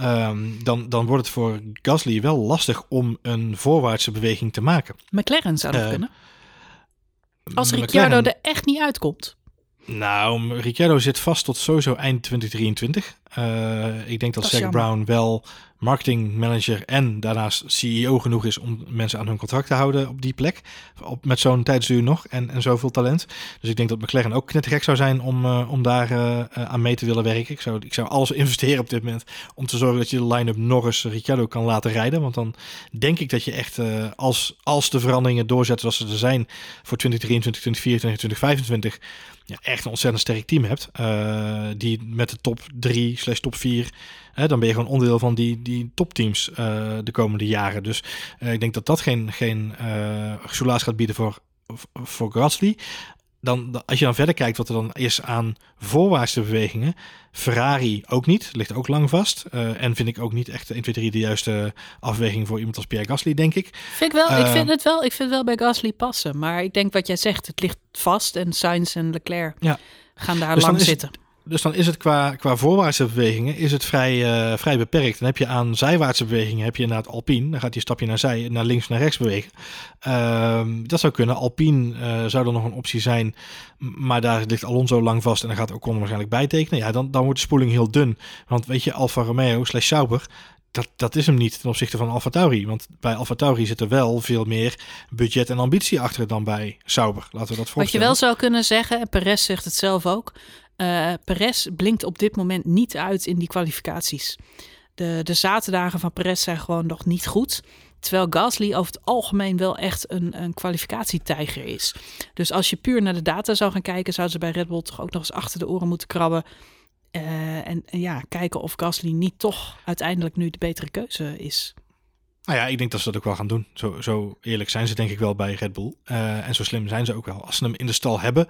Um, dan, dan wordt het voor Gasly wel lastig om een voorwaartse beweging te maken. McLaren zou dat kunnen. Als Ricciardo er echt niet uitkomt. Nou, Ricciardo zit vast tot sowieso eind 2023. ik denk dat, Dat Zac. Brown wel marketing manager en daarnaast CEO genoeg is om mensen aan hun contract te houden op die plek. Op, met zo'n tijdsduur nog en, en zoveel talent. Dus ik denk dat McLaren ook net gek zou zijn om, eh, om daar eh, eh, aan mee te willen werken. Ik zou, ik zou alles [LAUGHS] investeren op dit moment om te zorgen dat je de line-up Norris Ricciardo kan laten rijden. Want dan denk ik dat je echt, eh, als, als de veranderingen doorzetten zoals ze er zijn voor 2023, 2024, 2025, ja, echt een ontzettend sterk team hebt. eh, die met de top 3 slash top 4 Hè, dan ben je gewoon onderdeel van die, die topteams eh de komende jaren. Dus eh, ik denk dat dat geen, geen gaat bieden voor, voor Gasly. Dan, als je dan verder kijkt wat er dan is aan voorwaartse bewegingen. Ferrari ook niet, ligt ook lang vast. Eh, en vind ik ook niet echt 1, 2, 3 de juiste afweging voor iemand als Pierre Gasly, denk ik. Vind ik, wel, ik Eh, vind het wel, ik vind het wel bij Gasly passen. Maar ik denk wat jij zegt, het ligt vast. En Sainz en Leclerc Ja. gaan daar Dus lang het- zitten. Dus dan is het qua, qua voorwaartse bewegingen is het vrij, eh, vrij beperkt. Dan heb je aan zijwaartse bewegingen heb je inderdaad Alpine. Dan gaat een stapje naar zij, naar links, naar rechts bewegen. Ehm, dat zou kunnen. Alpine eh, zou dan nog een optie zijn. Maar daar ligt Alonso lang vast en dan gaat Ocon waarschijnlijk bijtekenen. Ja, dan, dan wordt de spoeling heel dun. Want weet je, Alfa Romeo slash Sauber... Dat, dat is hem niet ten opzichte van Alfa Tauri. Want bij Alfa Tauri zit er wel veel meer budget en ambitie achter dan bij Sauber. Laten we dat Wat je voorstellen. wel zou kunnen zeggen, en Perez zegt het zelf ook. Eh Perez blinkt op dit moment niet uit in die kwalificaties. De, de zaterdagen van Perez zijn gewoon nog niet goed. Terwijl Gasly over het algemeen wel echt een, een kwalificatietijger is. Dus als je puur naar de data zou gaan kijken, zouden ze bij Red Bull toch ook nog eens achter de oren moeten krabben. Eh, en, en ja, kijken of Gasly niet toch uiteindelijk nu de betere keuze is. Nou ja, ik denk dat ze dat ook wel gaan doen. Zo, zo eerlijk zijn ze denk ik wel bij Red Bull. Eh, en zo slim zijn ze ook wel. Als ze hem in de stal hebben,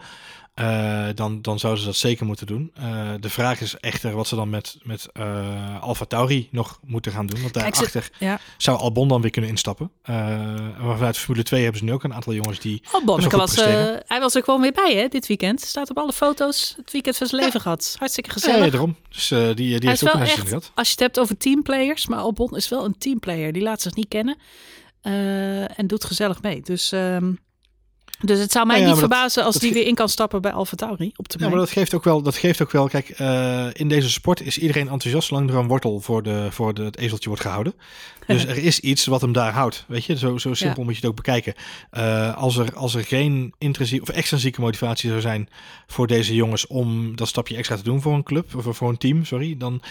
eh, dan, dan zouden ze dat zeker moeten doen. Eh, de vraag is echter wat ze dan met, met eh Alfa Tauri nog moeten gaan doen. Want daarachter Ja. zou Albon dan weer kunnen instappen. Maar vanuit Formule 2 hebben ze nu ook een aantal jongens die... Goed was, hij was er gewoon weer bij hè, dit weekend. Staat op alle foto's het weekend van zijn leven gehad. Hartstikke gezellig. Ja, daarom. Dus die, die Hij heeft ook wel een echt, zin gehad. als je het hebt over teamplayers, maar Albon is wel een teamplayer. Die laat zich niet kennen en doet gezellig mee. Dus, ehm, dus het zou mij Nou ja, niet dat- verbazen als die weer in kan stappen bij Alfa Tauri op Ja, termijn. maar dat geeft ook wel. Dat geeft ook wel. Kijk, eh, in deze sport is iedereen enthousiast zolang er een wortel voor, de, voor de, het ezeltje wordt gehouden. [LAUGHS] Dus er is iets wat hem daar houdt. Weet je, zo, zo simpel moet je het ook bekijken. Eh, als, er, als er geen intrinsieke of extrinsieke motivatie zou zijn voor deze jongens om dat stapje extra te doen voor een club of voor een team, sorry, dan,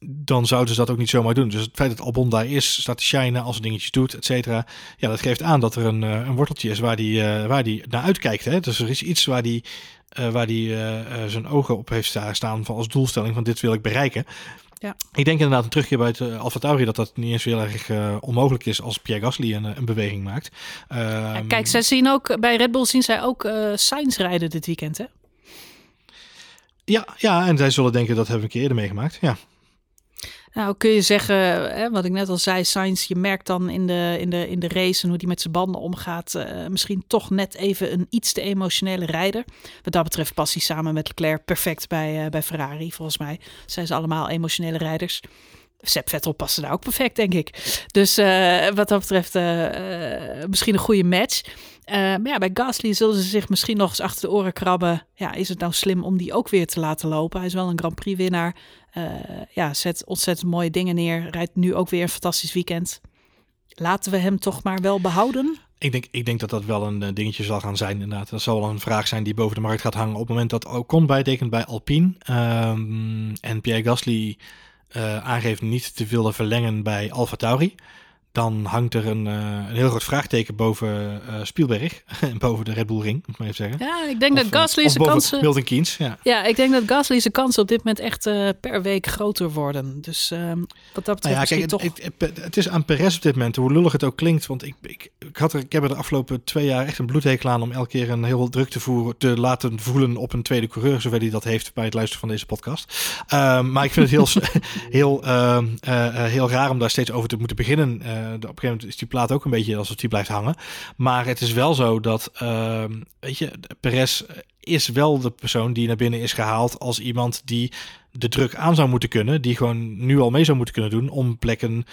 dan zouden ze dat ook niet zomaar doen. Dus het feit dat Albon daar is, staat te shinen als dingetjes doet, et cetera. Ja, dat geeft aan dat er een, eh, een worteltje is waar die, eh, waar die naar uitkijkt. Hè? Dus er is iets waar die, eh, waar die zijn ogen op heeft sta- staan van als doelstelling van dit wil ik bereiken. Ja. Ik denk inderdaad een terugkeer bij het uh, dat dat niet eens heel erg onmogelijk is als Pierre Gasly een, een beweging maakt. Ja, Ehm, kijk, zij zien ook bij Red Bull zien zij ook eh Sainz rijden dit weekend, hè? ja, ja, en zij zullen denken dat hebben we een keer eerder meegemaakt. Ja. Nou, kun je zeggen, hè, wat ik net al zei, Sainz, je merkt dan in de, in de, in de race en hoe die met zijn banden omgaat, eh, misschien toch net even een iets te emotionele rijder. Wat dat betreft past hij samen met Leclerc perfect bij, eh, bij Ferrari, volgens mij. Zijn ze allemaal emotionele rijders. Seb Vettel paste daar ook perfect, denk ik. Dus eh, wat dat betreft misschien een goede match. Maar ja, bij Gasly zullen ze zich misschien nog eens achter de oren krabben. Ja, is het nou slim om die ook weer te laten lopen? Hij is wel een Grand Prix winnaar. Eh, ja, zet ontzettend mooie dingen neer. Rijdt nu ook weer een fantastisch weekend. Laten we hem toch maar wel behouden. Ik denk, ik denk dat dat wel een eh, dingetje zal gaan zijn inderdaad. Dat zal wel een vraag zijn die boven de markt gaat hangen op het moment dat Ocon bijtekent bij Alpine. ehm, en Pierre Gasly eh, aangeeft niet te willen verlengen bij Alfa Tauri. Dan hangt er een, eh, een heel groot vraagteken boven eh, Spielberg [LAUGHS] en boven de Red Bull Ring, moet ik maar even zeggen. Ja, ik denk Of, dat eh, zijn boven kansen... Milton Keynes, ja. Ja, ik denk dat Gasly zijn kansen op dit moment echt per week groter worden. Dus ehm, wat dat betreft Nou ja, kijk, het, toch... het, het- het is aan Perez op dit moment, hoe lullig het ook klinkt. Want ik, ik, ik, had er, ik heb er de afgelopen twee jaar echt een bloedhekel aan om elke keer een heel druk te, voeren, te laten voelen op een tweede coureur, zover hij dat heeft bij het luisteren van deze podcast. Ehm, maar ik vind het heel, [LAUGHS] heel, ehm, eh, eh, heel raar om daar steeds over te moeten beginnen. Eh, op een gegeven moment is die plaat ook een beetje alsof die blijft hangen. Maar het is wel zo dat, ehm, weet je, Perez is wel de persoon die naar binnen is gehaald als iemand die de druk aan zou moeten kunnen, die gewoon nu al mee zou moeten kunnen doen om plekken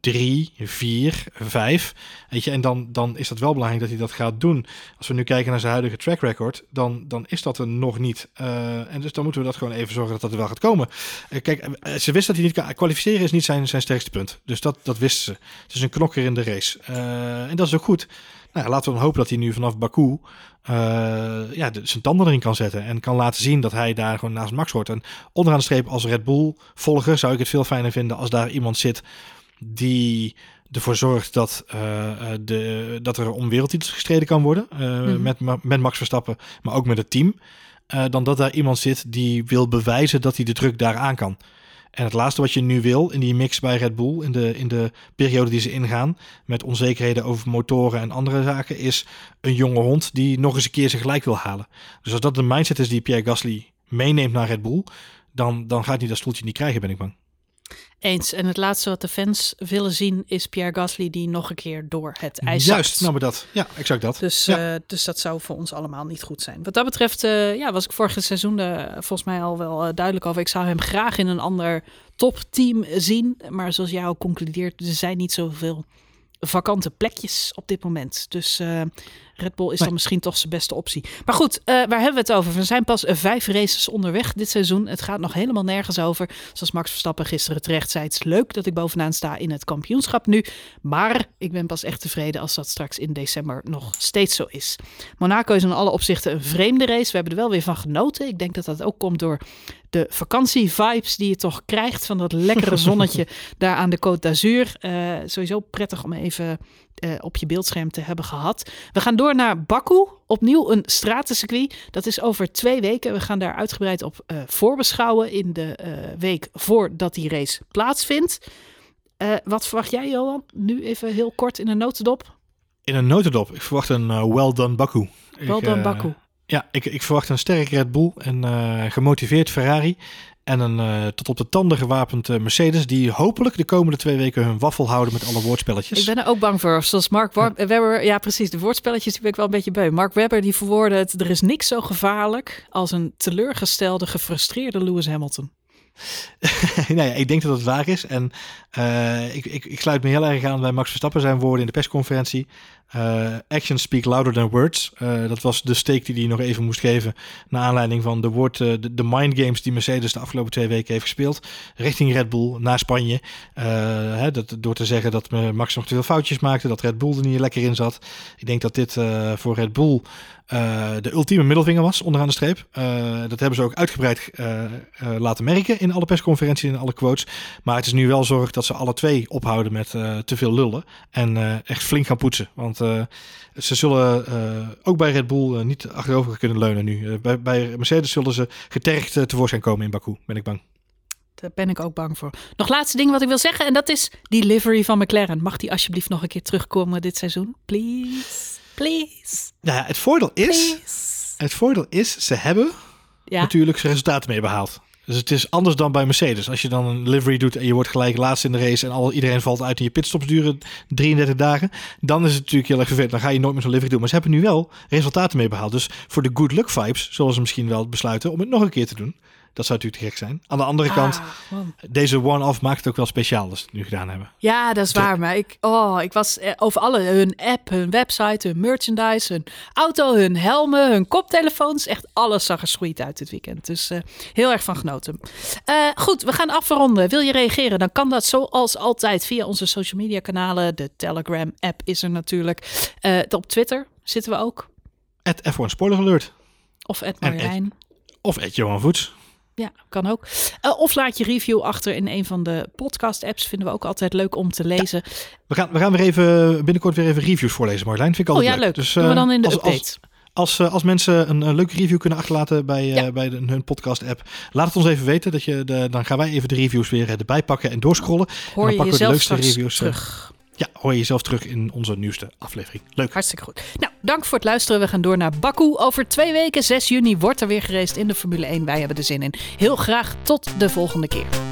drie, vier, vijf. Weet je, en dan, dan is dat wel belangrijk dat hij dat gaat doen. Als we nu kijken naar zijn huidige track record, dan, dan is dat er nog niet. Uh, en dus dan moeten we dat gewoon even zorgen dat dat wel gaat komen. Uh, kijk, uh, ze wist dat hij niet kan kwalificeren, is niet zijn, zijn sterkste punt. Dus dat, dat wisten ze. Het is een knokker in de race. en dat is ook goed. Nou, laten we dan hopen dat hij nu vanaf Baku ja, de, zijn tanden erin kan zetten. En kan laten zien dat hij daar gewoon naast Max hoort. En onderaan de streep als Red Bull volger zou ik het veel fijner vinden als daar iemand zit die ervoor zorgt dat, uh, de, dat er om wereldtitels gestreden kan worden. Uh, mm. met, met Max Verstappen, maar ook met het team. Dan dat daar iemand zit die wil bewijzen dat hij de druk daar aan kan. En het laatste wat je nu wil in die mix bij Red Bull, in de, in de periode die ze ingaan, met onzekerheden over motoren en andere zaken, is een jonge hond die nog eens een keer zijn gelijk wil halen. Dus als dat de mindset is die Pierre Gasly meeneemt naar Red Bull, dan, dan gaat hij dat stoeltje niet krijgen, ben ik bang. Eens. En het laatste wat de fans willen zien is Pierre Gasly die nog een keer door het ijs Juist, nou maar dat. Ja, exact dat. Dus, ja. uh, dus dat zou voor ons allemaal niet goed zijn. Wat dat betreft uh, ja, was ik vorige seizoen uh, volgens mij al wel duidelijk over. Ik zou hem graag in een ander topteam zien. Maar zoals jij ook concludeert, er zijn niet zoveel vakante plekjes op dit moment. Dus Red Bull is dan misschien toch zijn beste optie. Maar goed, uh, waar hebben we het over? We zijn pas vijf races onderweg dit seizoen. Het gaat nog helemaal nergens over. Zoals Max Verstappen gisteren terecht zei. Het is leuk dat ik bovenaan sta in het kampioenschap nu. Maar ik ben pas echt tevreden als dat straks in december nog steeds zo is. Monaco is in alle opzichten een vreemde race. We hebben er wel weer van genoten. Ik denk dat dat ook komt door de vakantie-vibes die je toch krijgt van dat lekkere zonnetje [LAUGHS] daar aan de Côte d'Azur. Uh, sowieso prettig om even uh, op je beeldscherm te hebben gehad. We gaan door naar Baku. Opnieuw een stratencircuit. Dat is over twee weken. We gaan daar uitgebreid op uh, voorbeschouwen in de week voordat die race plaatsvindt. wat verwacht jij, Johan? Nu even heel kort in een notendop. In een notendop. Ik verwacht een well done Baku. Well done Baku. Ja, ik, ik verwacht een sterk Red Bull en gemotiveerd Ferrari. En een uh, tot op de tanden gewapend uh, Mercedes. Die hopelijk de komende twee weken hun waffel houden met alle woordspelletjes. Ik ben er ook bang voor. Zoals Mark War ja. Webber. Ja, precies. De woordspelletjes die ben ik wel een beetje beu. Mark Webber die verwoordde het. Er is niks zo gevaarlijk als een teleurgestelde, gefrustreerde Lewis Hamilton. [LAUGHS] nou ja, ik denk dat het waar is. En uh, ik, ik, ik, sluit me heel erg aan bij Max Verstappen zijn woorden in de persconferentie. Uh, actions speak louder than words. Uh, dat was de steek die hij nog even moest geven. Naar aanleiding van de, woord, de, de mind games die Mercedes de afgelopen twee weken heeft gespeeld. Richting Red Bull, naar Spanje. Hè, dat, door te zeggen dat Max nog te veel foutjes maakte. Dat Red Bull er niet lekker in zat. Ik denk dat dit voor Red Bull de ultieme middelvinger was onderaan de streep. Dat hebben ze ook uitgebreid laten merken in alle persconferenties en alle quotes. Maar het is nu wel zorg dat ze alle twee ophouden met te veel lullen. En echt flink gaan poetsen. Want ze zullen ook bij Red Bull niet achterover kunnen leunen nu. Bij, bij, Mercedes zullen ze getergd tevoorschijn komen in Baku, ben ik bang. Daar ben ik ook bang voor. Nog laatste ding wat ik wil zeggen. En dat is die livery van McLaren. Mag die alsjeblieft nog een keer terugkomen dit seizoen? Please. Please. Ja, het voordeel is. Het voordeel is, ze hebben ja. natuurlijk resultaten mee behaald. Dus het is anders dan bij Mercedes. Als je dan een livery doet en je wordt gelijk laatst in de race en al, iedereen valt uit en je pitstops duren 33 dagen, dan is het natuurlijk heel erg vervelend. Dan ga je nooit meer zo'n livery doen. Maar ze hebben nu wel resultaten mee behaald. Dus voor de good luck vibes zullen ze misschien wel besluiten om het nog een keer te doen. Dat zou natuurlijk te gek zijn. Aan de andere ah, kant, deze one-off maakt het ook wel speciaal als ze het nu gedaan hebben. Ja, dat is waar. Maar ik, oh, ik was eh, over alle, hun app, hun website, hun merchandise, hun auto, hun helmen, hun koptelefoons. Echt alles zag er sweet uit dit weekend. Dus uh, heel erg van genoten. Uh, goed, we gaan afronden. Wil je reageren? Dan kan dat zoals altijd via onze social media kanalen. De Telegram app is er natuurlijk. op Twitter zitten we ook. At F1 Spoiler Alert. Of at Marijn. Of at Johan Voets. Ja, kan ook. Uh, of laat je review achter in een van de podcast-apps. Vinden we ook altijd leuk om te lezen. We, gaan, we gaan weer even binnenkort weer even reviews voorlezen, Marlijn. Vind ik altijd oh ja, leuk. Dus, Doen we dan in de als, update. Als, als, eh, als, mensen een, een, leuke review kunnen achterlaten bij, uh, bij de, hun podcast-app, laat het ons even weten. Dat je de, dan gaan wij even de reviews weer erbij pakken en doorscrollen. Hoor en dan pakken we de leukste reviews terug. Ja, hoor je jezelf terug in onze nieuwste aflevering. Leuk. Hartstikke goed. Nou, dank voor het luisteren. We gaan door naar Baku. Over twee weken, 6 juni, wordt er weer gereest in de Formule 1. Wij hebben er zin in. Heel graag tot de volgende keer.